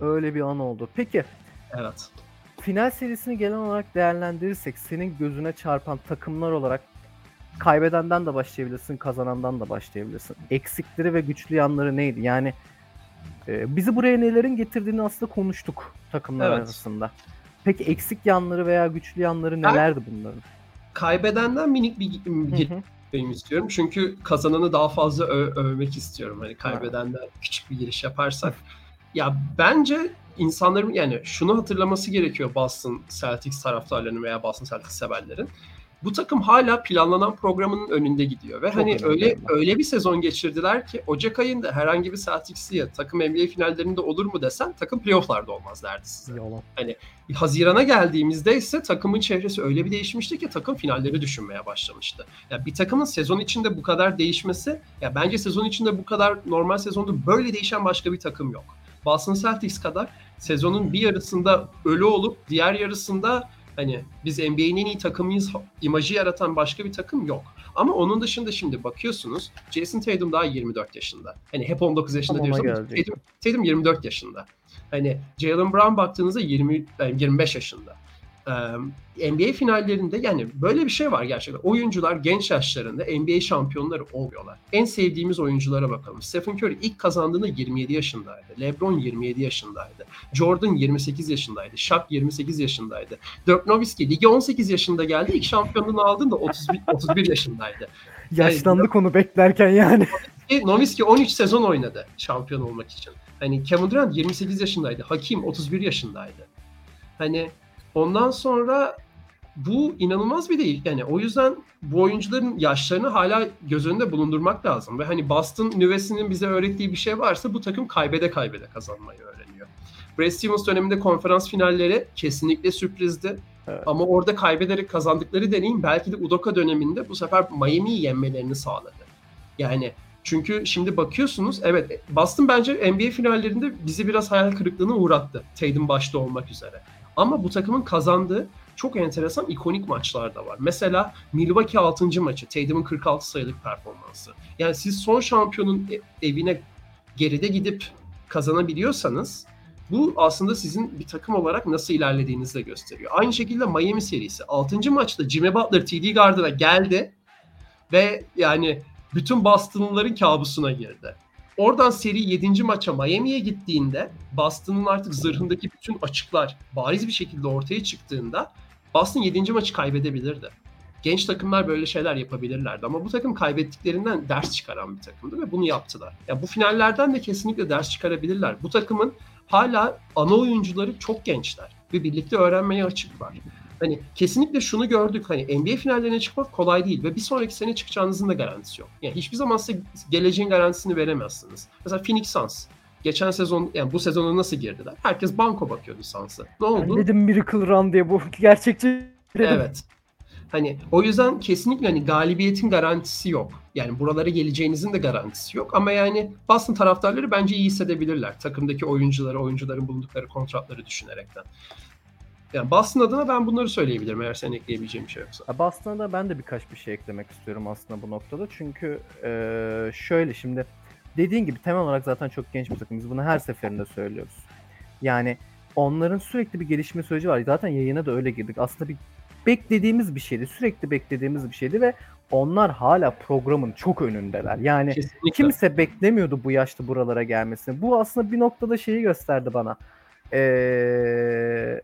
Öyle bir an oldu. Peki Evet. Final serisini genel olarak değerlendirirsek senin gözüne çarpan takımlar olarak kaybedenden de başlayabilirsin, kazanandan da başlayabilirsin. Eksikleri ve güçlü yanları neydi? Yani e, bizi buraya nelerin getirdiğini aslında konuştuk takımlar Evet. arasında. Peki eksik yanları veya güçlü yanları nelerdi bunların? Kaybedenden minik bir benim istiyorum. Çünkü kazananı daha fazla ö- övmek istiyorum. Hani kaybedenden küçük bir giriş yaparsak. Ya bence insanların yani şunu hatırlaması gerekiyor Boston Celtics taraftarlarının veya Boston Celtics severlerin. Bu takım hala planlanan programının önünde gidiyor ve Çok hani öyle yani. öyle bir sezon geçirdiler ki Ocak ayında herhangi bir Celtics'liye takım NBA finallerinde olur mu desen takım playoff'larda olmaz derdi size. Yalan. Hazirana geldiğimizde ise takımın çevresi öyle bir değişmişti ki takım finalleri düşünmeye başlamıştı. Ya bir takımın sezon içinde bu kadar değişmesi, ya bence sezon içinde bu kadar normal sezonda böyle değişen başka bir takım yok. Boston Celtics kadar sezonun bir yarısında ölü olup diğer yarısında hani biz NBA'nin en iyi takımıyız imajı yaratan başka bir takım yok. Ama onun dışında şimdi bakıyorsunuz Jason Tatum daha 24 yaşında. Hani hep 19 yaşında Tam ona diyoruz ama. Tatum, Tatum 24 yaşında. Hani Jalen Brown baktığınızda 20 yani 25 yaşında. NBA finallerinde yani böyle bir şey var gerçekten. Oyuncular genç yaşlarında NBA şampiyonları oluyorlar. En sevdiğimiz oyunculara bakalım. Stephen Curry ilk kazandığında 27 yaşındaydı. LeBron 27 yaşındaydı. Jordan 28 yaşındaydı. Shaq 28 yaşındaydı. Dirk Nowitzki lige 18 yaşında geldi. İlk şampiyonluğunu aldığında 31, 31 (laughs) yaşındaydı. Yaşlandık onu beklerken yani. Ki Nowitzki 13 sezon oynadı şampiyon olmak için. Hani Kevin Durant 28 yaşındaydı. Hakim 31 yaşındaydı. Hani ondan sonra bu inanılmaz bir değil. Yani o yüzden bu oyuncuların yaşlarını hala göz önünde bulundurmak lazım. Ve hani Boston nüvesinin bize öğrettiği bir şey varsa bu takım kaybede kaybede kazanmayı öğreniyor. Brad Stevens döneminde konferans finalleri kesinlikle sürprizdi. Evet. Ama orada kaybederek kazandıkları deneyim belki de Udoka döneminde bu sefer Miami'yi yenmelerini sağladı. Yani çünkü şimdi bakıyorsunuz evet Boston bence NBA finallerinde bizi biraz hayal kırıklığına uğrattı. Tatum başta olmak üzere. Ama bu takımın kazandığı çok enteresan ikonik maçlar da var. Mesela Milwaukee 6. maçı Tatum'un 46 sayılık performansı. Yani siz son şampiyonun e- evine geride gidip kazanabiliyorsanız bu aslında sizin bir takım olarak nasıl ilerlediğinizi de gösteriyor. Aynı şekilde Miami serisi 6. maçta Jimmy Butler TD Garden'a geldi ve yani bütün Boston'lıların kabusuna girdi. Oradan seri 7. maça Miami'ye gittiğinde Boston'ın artık zırhındaki bütün açıklar bariz bir şekilde ortaya çıktığında Boston 7. maçı kaybedebilirdi. Genç takımlar böyle şeyler yapabilirlerdi ama bu takım kaybettiklerinden ders çıkaran bir takımdı ve bunu yaptılar. Ya bu finallerden de kesinlikle ders çıkarabilirler. Bu takımın hala ana oyuncuları çok gençler ve birlikte öğrenmeye açıklar. Hani kesinlikle şunu gördük hani NBA finallerine çıkmak kolay değil ve bir sonraki sene çıkacağınızın da garantisi yok. Yani hiçbir zaman size geleceğin garantisini veremezsiniz. Mesela Phoenix Suns geçen sezon yani bu sezona nasıl girdiler? Herkes banko bakıyordu Suns'a. Ne Ben oldu? dedim Miracle Run diye bu (laughs) gerçekçi dedim. Evet. Hani o yüzden kesinlikle hani galibiyetin garantisi yok. Yani buralara geleceğinizin de garantisi yok. Ama yani Boston taraftarları bence iyi hissedebilirler. Takımdaki oyuncuları, oyuncuların bulundukları kontratları düşünerekten. Yani Boston adına ben bunları söyleyebilirim eğer senin ekleyebileceğin bir şey yoksa. Ya Boston'a da ben de birkaç bir şey eklemek istiyorum aslında bu noktada. Çünkü eee, şöyle şimdi dediğin gibi temel olarak zaten çok genç bir takım. Biz bunu her seferinde söylüyoruz. Yani onların sürekli bir gelişme süreci var. Zaten yayına da öyle girdik. Aslında bir beklediğimiz bir şeydi. Sürekli beklediğimiz bir şeydi ve onlar hala programın çok önündeler. Yani Kesinlikle. kimse beklemiyordu bu yaşta buralara gelmesini. Bu aslında bir noktada şeyi gösterdi bana. Ee,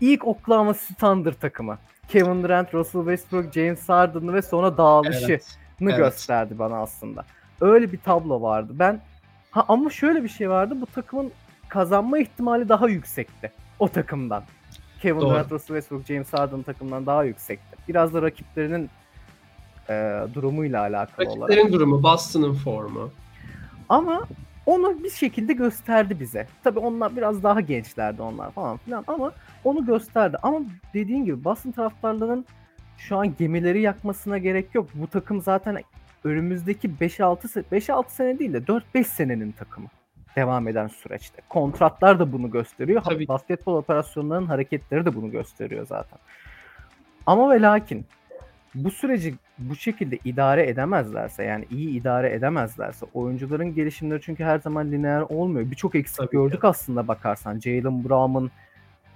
ilk Oklahoma Thunder takımı. Kevin Durant, Russell Westbrook, James Harden ve sonra dağılışını Evet. evet. gösterdi bana aslında. Öyle bir tablo vardı. Ben ha ama şöyle bir şey vardı. Bu takımın kazanma ihtimali daha yüksekti o takımdan. Kevin Doğru. Durant, Russell Westbrook, James Harden takımından daha yüksekti. Biraz da rakiplerinin e, durumuyla alakalı olarak. Rakiplerin durumu, Boston'ın formu. Ama onu bir şekilde gösterdi bize. Tabii onlar biraz daha gençlerdi onlar falan filan ama onu gösterdi. Ama dediğin gibi Boston taraftarlarının şu an gemileri yakmasına gerek yok. Bu takım zaten önümüzdeki 5-6 se- 5-6 sene değil de 4-5 senenin takımı devam eden süreçte. Kontratlar da bunu gösteriyor. Tabii. Basketbol operasyonlarının hareketleri de bunu gösteriyor zaten. Ama ve lakin bu süreci bu şekilde idare edemezlerse yani iyi idare edemezlerse oyuncuların gelişimleri çünkü her zaman lineer olmuyor. Birçok eksik Tabii ki. gördük aslında bakarsan. Jalen Brown'un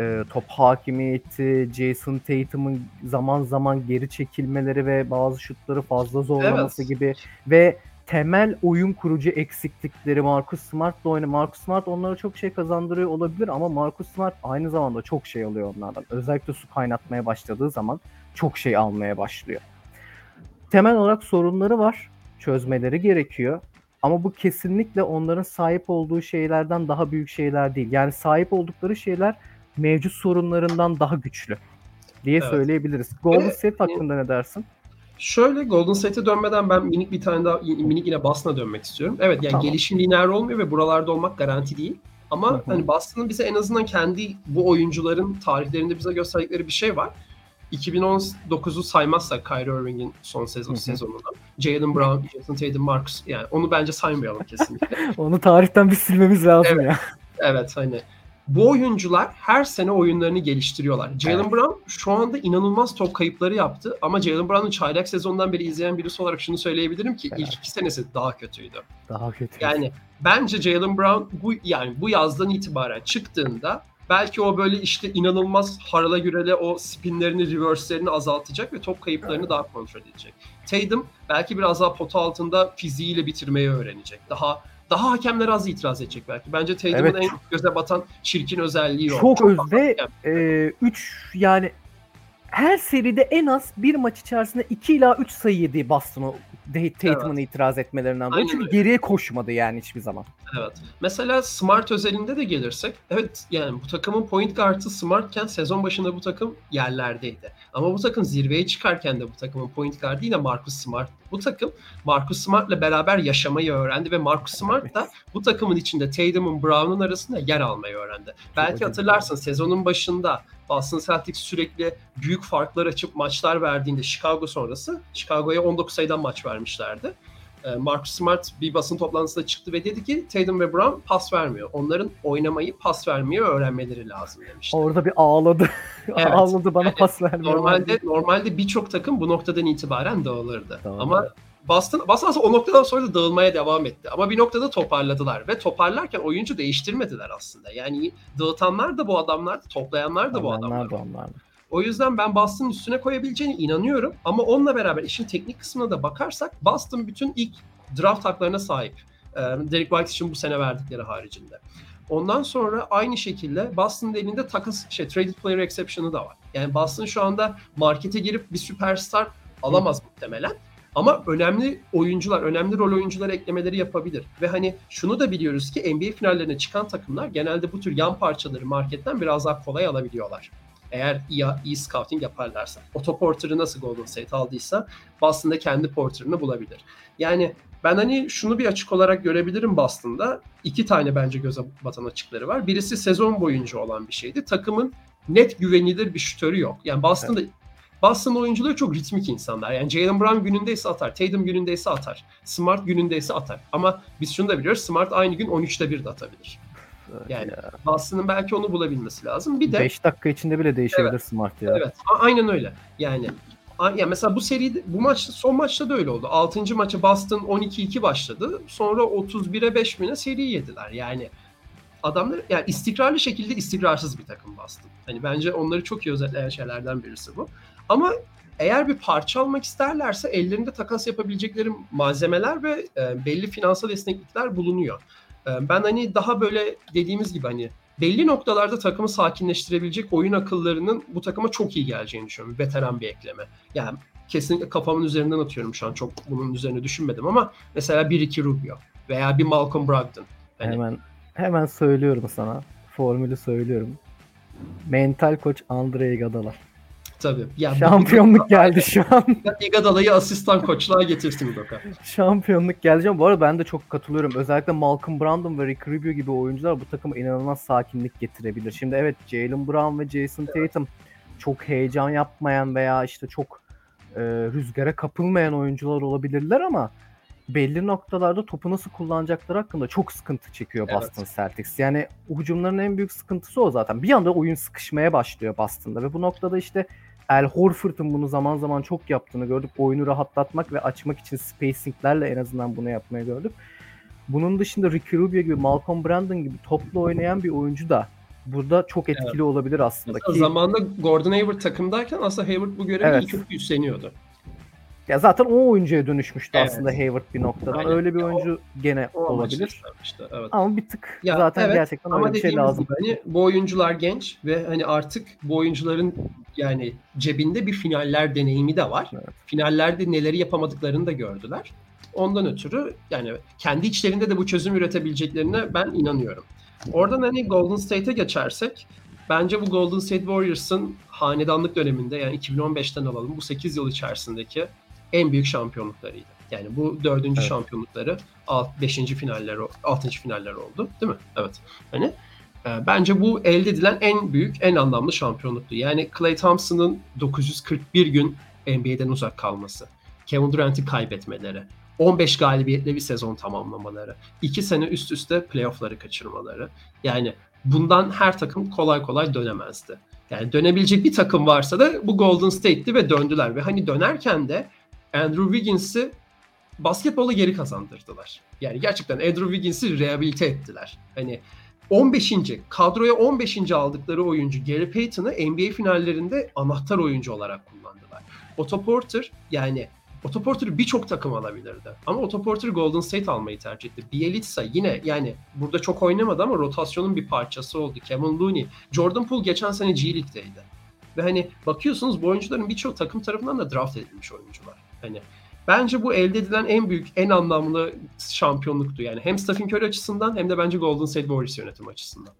e, top hakimiyeti, Jason Tatum'un zaman zaman geri çekilmeleri ve bazı şutları fazla zorlaması Evet. gibi ve temel oyun kurucu eksiklikleri Marcus Smart'la oyna. Marcus Smart onlara çok şey kazandırıyor olabilir ama Marcus Smart aynı zamanda çok şey alıyor onlardan. Özellikle su kaynatmaya başladığı zaman çok şey almaya başlıyor. Temel olarak sorunları var. Çözmeleri gerekiyor. Ama bu kesinlikle onların sahip olduğu şeylerden daha büyük şeyler değil. Yani sahip oldukları şeyler mevcut sorunlarından daha güçlü diye Evet. söyleyebiliriz. Golden State hakkında ne dersin? Şöyle Golden State'e dönmeden ben minik bir tane daha minik yine Boston'a dönmek istiyorum. Evet yani Tamam. gelişim lineer olmuyor ve buralarda olmak garanti değil. Ama Hı hı. hani Boston'ın bize en azından kendi bu oyuncuların tarihlerinde bize gösterdikleri bir şey var. 2019'u saymazsak Kyrie Irving'in son sezon sezonunu. Jalen Brown, Jason Tatum, Marcus yani onu bence saymayalım kesinlikle. (laughs) Onu tarihten bir silmemiz lazım Evet. ya. Evet hani bu oyuncular her sene oyunlarını geliştiriyorlar. Jalen Evet. Brown şu anda inanılmaz top kayıpları yaptı ama Jalen Brown'un çaylak sezondan beri izleyen birisi olarak şunu söyleyebilirim ki Evet. ilk iki senesi daha kötüydü. Daha kötü. Yani bence Jalen Brown bu yani bu yazdan itibaren çıktığında belki o böyle işte inanılmaz harala gürele o spinlerini, reverse'lerini azaltacak ve top kayıplarını daha kontrol edecek. Tatum belki biraz daha pota altında fiziğiyle bitirmeyi öğrenecek. Daha daha hakemler az itiraz edecek belki. Bence Tatum'un Evet, en göze batan çirkin özelliği o. Çok öz ve hakem. 3 yani her seride en az bir maç içerisinde 2 ila 3 sayı yedi Boston'u Tatum'un itiraz etmelerinden dolayı. Çünkü öyle. geriye koşmadı yani hiçbir zaman. Evet. Mesela Smart özelinde de gelirsek, evet yani bu takımın point guard'ı Smartken sezon başında bu takım yerlerdeydi. Ama bu takım zirveye çıkarken de bu takımın point guard'ı yine Marcus Smart. Bu takım Marcus Smart'la beraber yaşamayı öğrendi ve Marcus Smart da bu takımın içinde Tatum'un Brown'un arasında yer almayı öğrendi. Belki hatırlarsın sezonun başında Boston Celtics sürekli büyük farklar açıp maçlar verdiğinde Chicago sonrası Chicago'ya 19 sayıdan maç vermişlerdi. Ee, Marcus Smart bir basın toplantısında çıktı ve dedi ki Tatum ve Brown pas vermiyor. Onların oynamayı, pas vermeyi öğrenmeleri lazım demişti. Orada bir ağladı. (laughs) Evet. ağladı bana Yani pas vermiyor. Normalde normalde birçok takım bu noktadan itibaren dağılırdı. Tamam. Ama Boston, Boston aslında o noktadan sonra da dağılmaya devam etti. Ama bir noktada toparladılar ve toparlarken oyuncu değiştirmediler aslında. Yani dağıtanlar da bu adamlardı, toplayanlar da bu adamlar. Onlar da onlar da. O yüzden ben Boston'ın üstüne koyabileceğine inanıyorum. Ama onunla beraber işin teknik kısmına da bakarsak Boston bütün ilk draft haklarına sahip. Ee, Derek White için bu sene verdikleri haricinde. Ondan sonra aynı şekilde Boston'ın elinde takas, şey, traded player exception'ı da var. Yani Boston şu anda markete girip bir süperstar alamaz muhtemelen. Ama önemli oyuncular, önemli rol oyuncuları eklemeleri yapabilir. Ve hani şunu da biliyoruz ki NBA finallerine çıkan takımlar genelde bu tür yan parçaları marketten biraz daha kolay alabiliyorlar. Eğer iyi, iyi scouting yaparlarsa. Otto Porter'ı nasıl Golden State aldıysa Boston'da kendi Porter'ını bulabilir. Yani ben hani şunu bir açık olarak görebilirim Boston'da. İki tane bence göze batan açıkları var. Birisi sezon boyunca olan bir şeydi. Takımın net güvenilir bir şütörü yok. Yani Boston'da Boston oyuncuları çok ritmik insanlar. Yani Jalen Brown günündeyse atar, Tatum günündeyse atar, Smart günündeyse atar. Ama biz şunu da biliyoruz, Smart aynı gün 13'te 1 de atabilir. Yani Boston'ın belki onu bulabilmesi lazım. Bir de 5 dakika içinde bile değişebilir Smart ya. Evet, aynen öyle. Yani ya mesela bu seride bu maç son maçta da öyle oldu. 6. maçı Boston 12-2 başladı. Sonra 31'e 5 mi ne seri yediler. Yani adamlar yani istikrarlı şekilde istikrarsız bir takım Boston. Hani bence onları çok iyi özetleyen şeylerden birisi bu. Ama eğer bir parça almak isterlerse ellerinde takas yapabilecekleri malzemeler ve e, belli finansal esneklikler bulunuyor. E, ben hani daha böyle dediğimiz gibi hani belli noktalarda takımı sakinleştirebilecek oyun akıllarının bu takıma çok iyi geleceğini düşünüyorum. Veteran bir ekleme. Yani kesinlikle kafamın üzerinden atıyorum şu an. Çok bunun üzerine düşünmedim ama mesela bir Ricky Rubio veya bir Malcolm Brogdon. Hani Hemen hemen söylüyorum sana. Formülü söylüyorum. Mental koç Andre Iguodala. Tabii. Ya Şampiyonluk geldi şu an. (laughs) Iguodala'yı asistan koçluğa getirsin Doka. Şampiyonluk geleceğim. Bu arada ben de çok katılıyorum. Özellikle Malcolm Brogdon ve Rick Rubio gibi oyuncular bu takıma inanılmaz sakinlik getirebilir. Şimdi evet Jalen Brown ve Jason Tatum çok heyecan yapmayan veya işte çok e, rüzgara kapılmayan oyuncular olabilirler ama belli noktalarda topu nasıl kullanacakları hakkında çok sıkıntı çekiyor Evet. Boston Celtics. Yani hücumların en büyük sıkıntısı o zaten. Bir anda oyun sıkışmaya başlıyor Boston'da ve bu noktada işte Al Horford'un bunu zaman zaman çok yaptığını gördük. Oyunu rahatlatmak ve açmak için spacinglerle en azından bunu yapmayı gördük. Bunun dışında Ricky Rubio gibi, Malcolm Brandon gibi toplu oynayan bir oyuncu da burada çok etkili olabilir aslında. Mesela Ki, Zamanında Gordon Hayward takımdayken aslında Hayward bu görevi Evet. kötü üstleniyordu. Ya zaten o oyuncuya dönüşmüştü Evet. aslında Hayward bir noktada. Aynen. Öyle bir Ya o- oyuncu gene O olabilir. istenmişti, Evet. Ama bir tık Ya, zaten evet, gerçekten öyle bir şey lazım. hani bu oyuncular genç ve hani artık bu oyuncuların yani cebinde bir finaller deneyimi de var. Evet. Finallerde neleri yapamadıklarını da gördüler. Ondan ötürü yani kendi içlerinde de bu çözüm üretebileceklerine ben inanıyorum. Oradan hani Golden State'e geçersek bence bu Golden State Warriors'ın hanedanlık döneminde yani 2015'ten alalım bu 8 yıl içerisindeki en büyük şampiyonluklarıydı. Yani bu dördüncü Evet. şampiyonlukları 5. finaller 6. finaller oldu değil mi? Evet. Hani e, bence bu elde edilen en büyük, en anlamlı şampiyonluktu. Yani Klay Thompson'ın 941 gün NBA'den uzak kalması, Kevin Durant'i kaybetmeleri, 15 galibiyetle bir sezon tamamlamaları, 2 sene üst üste playoff'ları kaçırmaları. Yani bundan her takım kolay kolay dönemezdi. Yani dönebilecek bir takım varsa da bu Golden State'ti ve döndüler. Ve hani dönerken de Andrew Wiggins'i basketbola geri kazandırdılar. Yani gerçekten Andrew Wiggins'i rehabilite ettiler. Hani 15. kadroya 15. aldıkları oyuncu Gary Payton'ı NBA finallerinde anahtar oyuncu olarak kullandılar. Otto Porter yani Otto Porter'ı birçok takım alabilirdi. Ama Otto Porter Golden State almayı tercih etti. Bielitsa yine yani burada çok oynamadı ama rotasyonun bir parçası oldu. Kevin Looney, Jordan Poole geçen sene G League'deydi. Ve hani bakıyorsunuz bu oyuncuların birçok takım tarafından da draft edilmiş oyuncular. Hani bence bu elde edilen en büyük, en anlamlı şampiyonluktu. Yani hem Stephen Curry açısından hem de bence Golden State Warriors yönetimi açısından.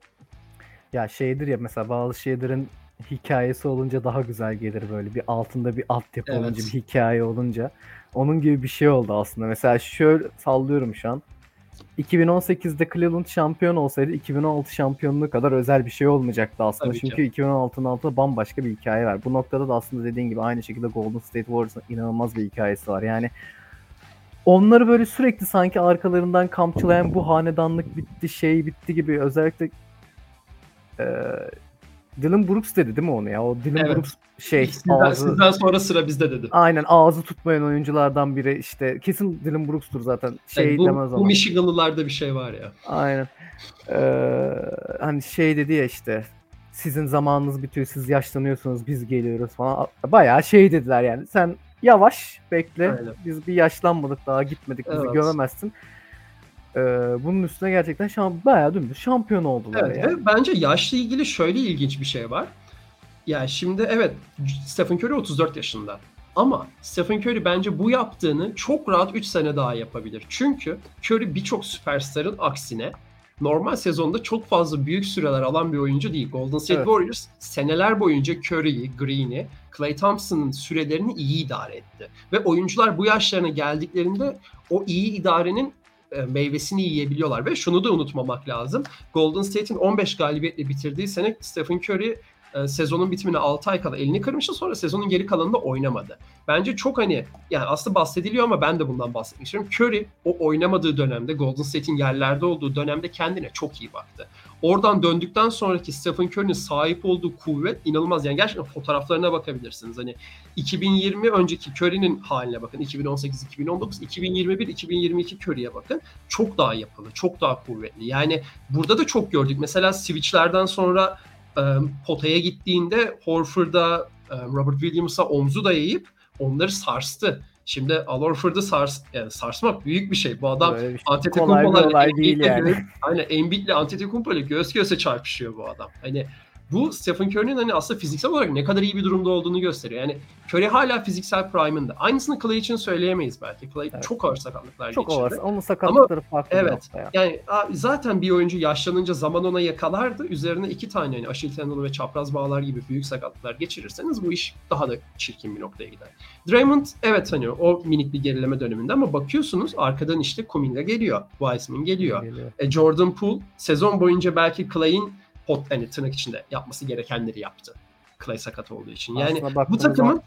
Ya şeydir ya mesela bazı şeylerin hikayesi olunca daha güzel gelir böyle bir altında bir altyapı Evet. olunca bir hikaye olunca. Onun gibi bir şey oldu aslında. Mesela şöyle sallıyorum şu an. 2018'de Cleveland şampiyon olsaydı 2016 şampiyonluğu kadar özel bir şey olmayacaktı aslında. Tabii. Çünkü 2016'nın altında bambaşka bir hikaye var. Bu noktada da aslında dediğin gibi aynı şekilde Golden State Warriors'ın inanılmaz bir hikayesi var. Yani onları böyle sürekli sanki arkalarından kamçılayan bu hanedanlık bitti, şey bitti gibi özellikle eee Dylan Brooks dedi değil mi onu ya? O Dylan Evet. Brooks şey Sizden, ağzı sizden sonra sıra bizde dedi. aynen ağzı tutmayan oyunculardan biri işte kesin Dylan Brooks'tur zaten. Şey Yani bu, demez bu ama. Michiganlılarda bir şey var ya. Aynen. Ee, hani şey dedi ya işte sizin zamanınız bitiyor, siz yaşlanıyorsunuz, biz geliyoruz falan. Bayağı şey dediler yani. Sen yavaş bekle. Aynen. Biz bir yaşlanmadık daha gitmedik. Bizi Evet. göremezsin. Ee, bunun üstüne gerçekten şamp bayağı dümdüz şampiyon oldular Evet yani. bence yaşla ilgili şöyle ilginç bir şey var. Yani şimdi evet Stephen Curry 34 yaşında. Ama Stephen Curry bence bu yaptığını çok rahat 3 sene daha yapabilir. Çünkü Curry birçok süperstarın aksine normal sezonda çok fazla büyük süreler alan bir oyuncu değil. Golden State Evet. Warriors seneler boyunca Curry'i, Green'i, Klay Thompson'ın sürelerini iyi idare etti. Ve oyuncular bu yaşlarına geldiklerinde o iyi idarenin meyvesini yiyebiliyorlar. Ve şunu da unutmamak lazım. Golden State'in 15 galibiyetle bitirdiği sene Stephen Curry e, sezonun bitimine 6 ay kala elini kırmıştı. Sonra sezonun geri kalanında oynamadı. Bence çok hani yani aslında bahsediliyor ama ben de bundan bahsetmek istiyorum. Curry o oynamadığı dönemde Golden State'in yerlerde olduğu dönemde kendine çok iyi baktı. Oradan döndükten sonraki Stephen Curry'nin sahip olduğu kuvvet inanılmaz. Yani gerçekten fotoğraflarına bakabilirsiniz. Hani 2020 önceki Curry'nin haline bakın. 2018, 2019, 2021, 2022 Curry'e bakın. Çok daha yapılı, çok daha kuvvetli. Yani burada da çok gördük. Mesela switchlerden sonra e, potaya gittiğinde Horford'a, e, Robert Williams'a omzu dayayıp onları sarstı. Şimdi Al Horford'u sars, yani sarsmak büyük bir şey. Bu adam şey. Antetokounmpo'larla Embiid'le yani. Aynen Embiid'le Antetokounmpo'yla göğüs göğüse çarpışıyor bu adam. Hani bu Stephen Curry'nin hani aslında fiziksel olarak ne kadar iyi bir durumda olduğunu gösteriyor. Yani Curry hala fiziksel prime'ında. Aynısını Clay için söyleyemeyiz belki. Clay Evet. çok ağır sakatlıklar Çok geçirdi. olası. Onun sakatlıkları farklı bir evet. ya. Yani zaten bir oyuncu yaşlanınca zaman ona yakalardı. Üzerine iki tane hani Aşil tendonu ve çapraz bağlar gibi büyük sakatlıklar geçirirseniz bu iş daha da çirkin bir noktaya gider. Draymond evet hani o minik bir gerileme döneminde ama bakıyorsunuz arkadan işte Kuminga geliyor. Wiseman geliyor. Geliyor. E, Jordan Poole sezon boyunca belki Clay'in pot hani tırnak içinde yapması gerekenleri yaptı. Clay sakat olduğu için. Yani bu takımın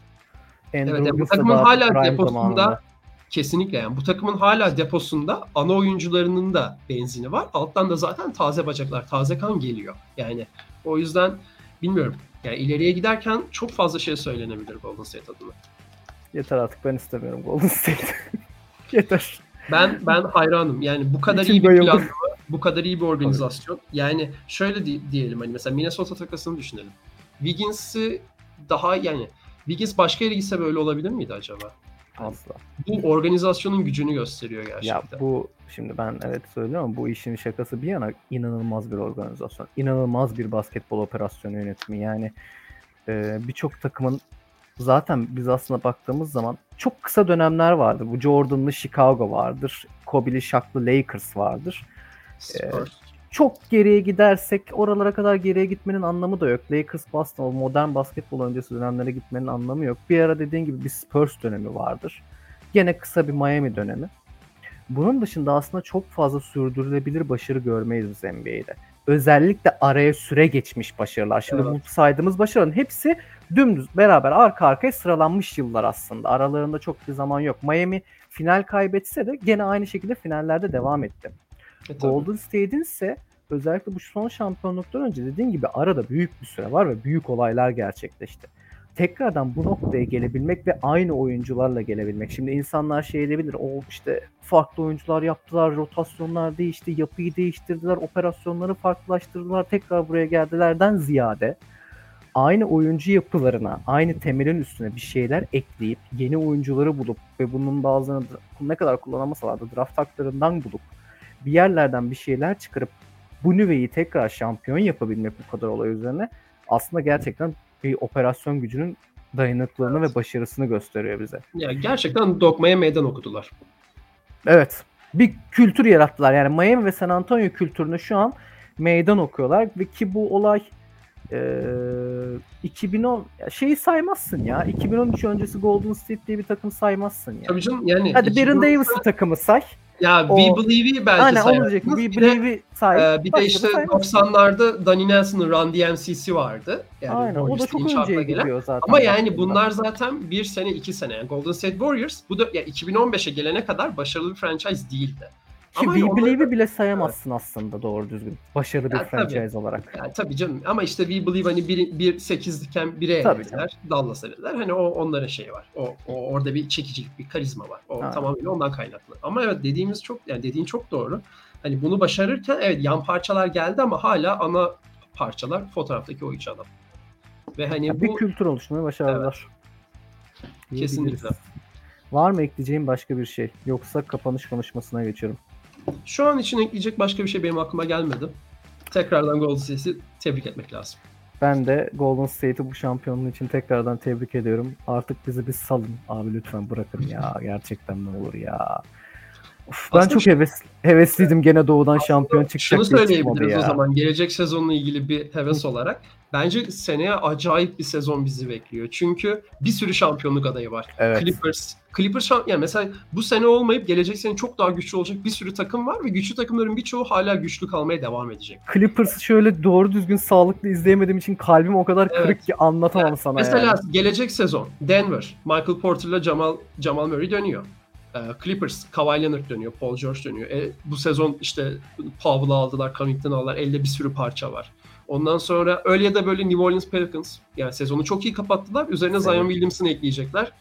Evet, yani bu takımın hala deposunda zamanında. kesinlikle yani bu takımın hala deposunda ana oyuncularının da benzini var. Alttan da zaten taze bacaklar, taze kan geliyor. Yani o yüzden bilmiyorum. Yani ileriye giderken çok fazla şey söylenebilir Golden State adına. Yeter artık ben istemiyorum Golden State. (laughs) Yeter. Ben ben hayranım. Yani bu kadar iyi bir planlama, bu kadar iyi bir organizasyon. Yani şöyle di- diyelim hani mesela Minnesota takasını düşünelim. Wiggins'i daha yani Wiggins başka yere gitse böyle olabilir miydi acaba? Asla. Bu organizasyonun gücünü gösteriyor Ya gerçekten. bu şimdi ben evet söylüyorum ama bu işin şakası bir yana inanılmaz bir organizasyon. İnanılmaz bir basketbol operasyonu yönetimi. Yani e, birçok takımın zaten biz aslında baktığımız zaman çok kısa dönemler vardır. Bu Jordan'lı Chicago vardır. Kobe'li Shaq'lı Lakers vardır. Spurs. Çok geriye gidersek oralara kadar geriye gitmenin anlamı da yok. Lakers o modern basketbol öncesi dönemlere gitmenin anlamı yok. Bir ara dediğin gibi bir Spurs dönemi vardır. Gene kısa bir Miami dönemi. Bunun dışında aslında çok fazla sürdürülebilir başarı görmeyiz biz NBA'de. Özellikle araya süre geçmiş başarılar. Şimdi Evet. bu saydığımız başarıların hepsi dümdüz beraber arka arkaya sıralanmış yıllar aslında. Aralarında çok bir zaman yok. Miami final kaybetse de gene aynı şekilde finallerde devam etti. E, tabii. Golden State'in ise özellikle bu son şampiyonluktan önce dediğin gibi arada büyük bir süre var ve büyük olaylar gerçekleşti. Tekrardan bu noktaya gelebilmek ve aynı oyuncularla gelebilmek. Şimdi insanlar şey edebilir. O işte farklı oyuncular yaptılar, rotasyonlar değişti, yapıyı değiştirdiler, operasyonları farklılaştırdılar, tekrar buraya geldilerden ziyade aynı oyuncu yapılarına, aynı temelin üstüne bir şeyler ekleyip yeni oyuncuları bulup ve bunun bazılarını ne kadar kullanamasalar da draft haklarından bulup bir yerlerden bir şeyler çıkarıp bu nüveyi tekrar şampiyon yapabilmek bu kadar olay üzerine aslında gerçekten bir operasyon gücünün dayanıklılığını ve başarısını gösteriyor bize. Ya gerçekten dokmaya meydan okudular. Evet. Bir kültür yarattılar. Yani Miami ve San Antonio kültürünü şu an meydan okuyorlar ve ki bu olay eee 2010 ya şeyi saymazsın ya. 2013 öncesi Golden State diye bir takım saymazsın ya. Tabii canım yani. Hadi Baron 2010'da Davis'ı takımı say. Ya O- We Believe'i belki Aynen sayarsınız. We Believe'i say. e, bir de işte saymazsın. 90'larda Danny Nelson'ın Run DMC'si vardı. Yani Aynen. O da çok önceye gelen. gidiyor zaten. Ama yani bunlar zaten bir sene iki sene. Yani Golden State Warriors bu da ya 2015'e gelene kadar başarılı bir franchise değildi. Ki Ama We onları- Believe'i bile sayamazsın aslında doğru düzgün. Başarılı bir Ya tabii. franchise olarak. Yani tabii canım ama işte We Believe hani 1 bir, 8'liken 1'e Tabii elediler. Dallas elediler. Hani o onların şeyi var. O, o orada bir çekicilik, bir karizma var. O Aynen. tamamen ondan kaynaklı. Ama evet dediğimiz çok yani dediğin çok doğru. Hani bunu başarırken evet yan parçalar geldi ama hala ana parçalar fotoğraftaki o üç adam. Ve hani Ya bu bir kültür oluşturmayı başardılar. Kesinlikle. Diyebiliriz. Var mı ekleyeceğim başka bir şey? Yoksa kapanış konuşmasına geçiyorum. Şu an için ekleyecek başka bir şey benim aklıma gelmedi. Tekrardan Golden State'i tebrik etmek lazım. Ben de Golden State'i bu şampiyonluğu için tekrardan tebrik ediyorum. Artık bizi bir salın. Abi lütfen bırakın ya. Gerçekten ne olur ya. Uf, ben Aslında çok şu- heves, hevesliydim gene doğudan şampiyon çıkacak Şunu diye çıkmadı söyleyebiliriz ya. o zaman gelecek sezonla ilgili bir heves olarak. Bence seneye acayip bir sezon bizi bekliyor. Çünkü bir sürü şampiyonluk adayı var. Evet. Clippers, Clippers şamp- yani mesela bu sene olmayıp gelecek sene çok daha güçlü olacak bir sürü takım var ve güçlü takımların birçoğu hala güçlü kalmaya devam edecek. Clippers'ı şöyle doğru düzgün sağlıklı izleyemediğim için kalbim o kadar Evet. kırık ki anlatamam sana Mesela yani. gelecek sezon Denver, Michael Porter'la Jamal Jamal Murray dönüyor. Ee, Clippers, Kawhi Leonard dönüyor, Paul George dönüyor. E, bu sezon işte Powell'ı aldılar, Covington aldılar. Elde bir sürü parça var. Ondan sonra öyle ya da böyle New Orleans Pelicans. Yani sezonu çok iyi kapattılar. Üzerine Zion Evet. Williamson'ı ekleyecekler.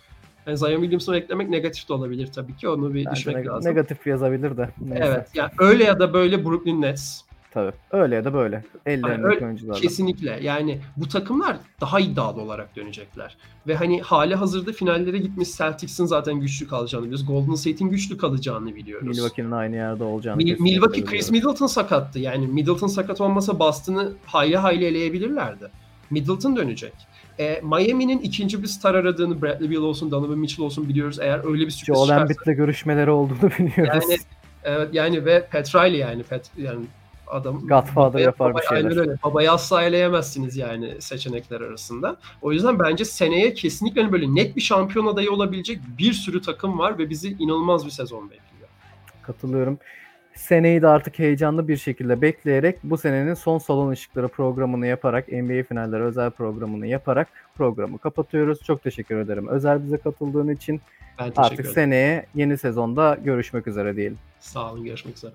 Yani Zion Williamson'ı eklemek negatif de olabilir tabii ki. Onu bir Bence düşmek neg- lazım. negatif yazabilir de. Neyse. Evet. Yani öyle ya da böyle Brooklyn Nets. Tabii. Öyle ya da böyle. Ellerindeki öyle- oyuncularla. Kesinlikle. Yani bu takımlar daha iddialı olarak dönecekler. Ve hani hali hazırda finallere gitmiş Celtics'in zaten güçlü kalacağını biliyoruz. Golden State'in güçlü kalacağını biliyoruz. Milwaukee'nin aynı yerde olacağını Mil- Milwaukee Chris. Middleton sakattı. Yani Middleton sakat olmasa Boston'ı hayli hayli eleyebilirlerdi. Middleton dönecek. E, Miami'nin ikinci bir star aradığını Bradley Beal olsun, Donovan Mitchell olsun biliyoruz. Eğer öyle bir sürpriz Joel çıkarsa. Embiid'le görüşmeleri olduğunu (laughs) biliyoruz. Yani evet yani ve Pat Riley yani Pat yani adam Godfather yapar bir şeyler. Aynen öyle. Babayı asla eleyemezsiniz yani seçenekler arasında. O yüzden bence seneye kesinlikle hani böyle net bir şampiyon adayı olabilecek bir sürü takım var ve bizi inanılmaz bir sezon bekliyor. Katılıyorum. Seneyi de artık heyecanlı bir şekilde bekleyerek bu senenin son salon ışıkları programını yaparak NBA finalleri özel programını yaparak programı kapatıyoruz. Çok teşekkür ederim. Özel bize katıldığın için Ben teşekkür artık ederim. seneye yeni sezonda görüşmek üzere diyelim. Sağ olun görüşmek üzere.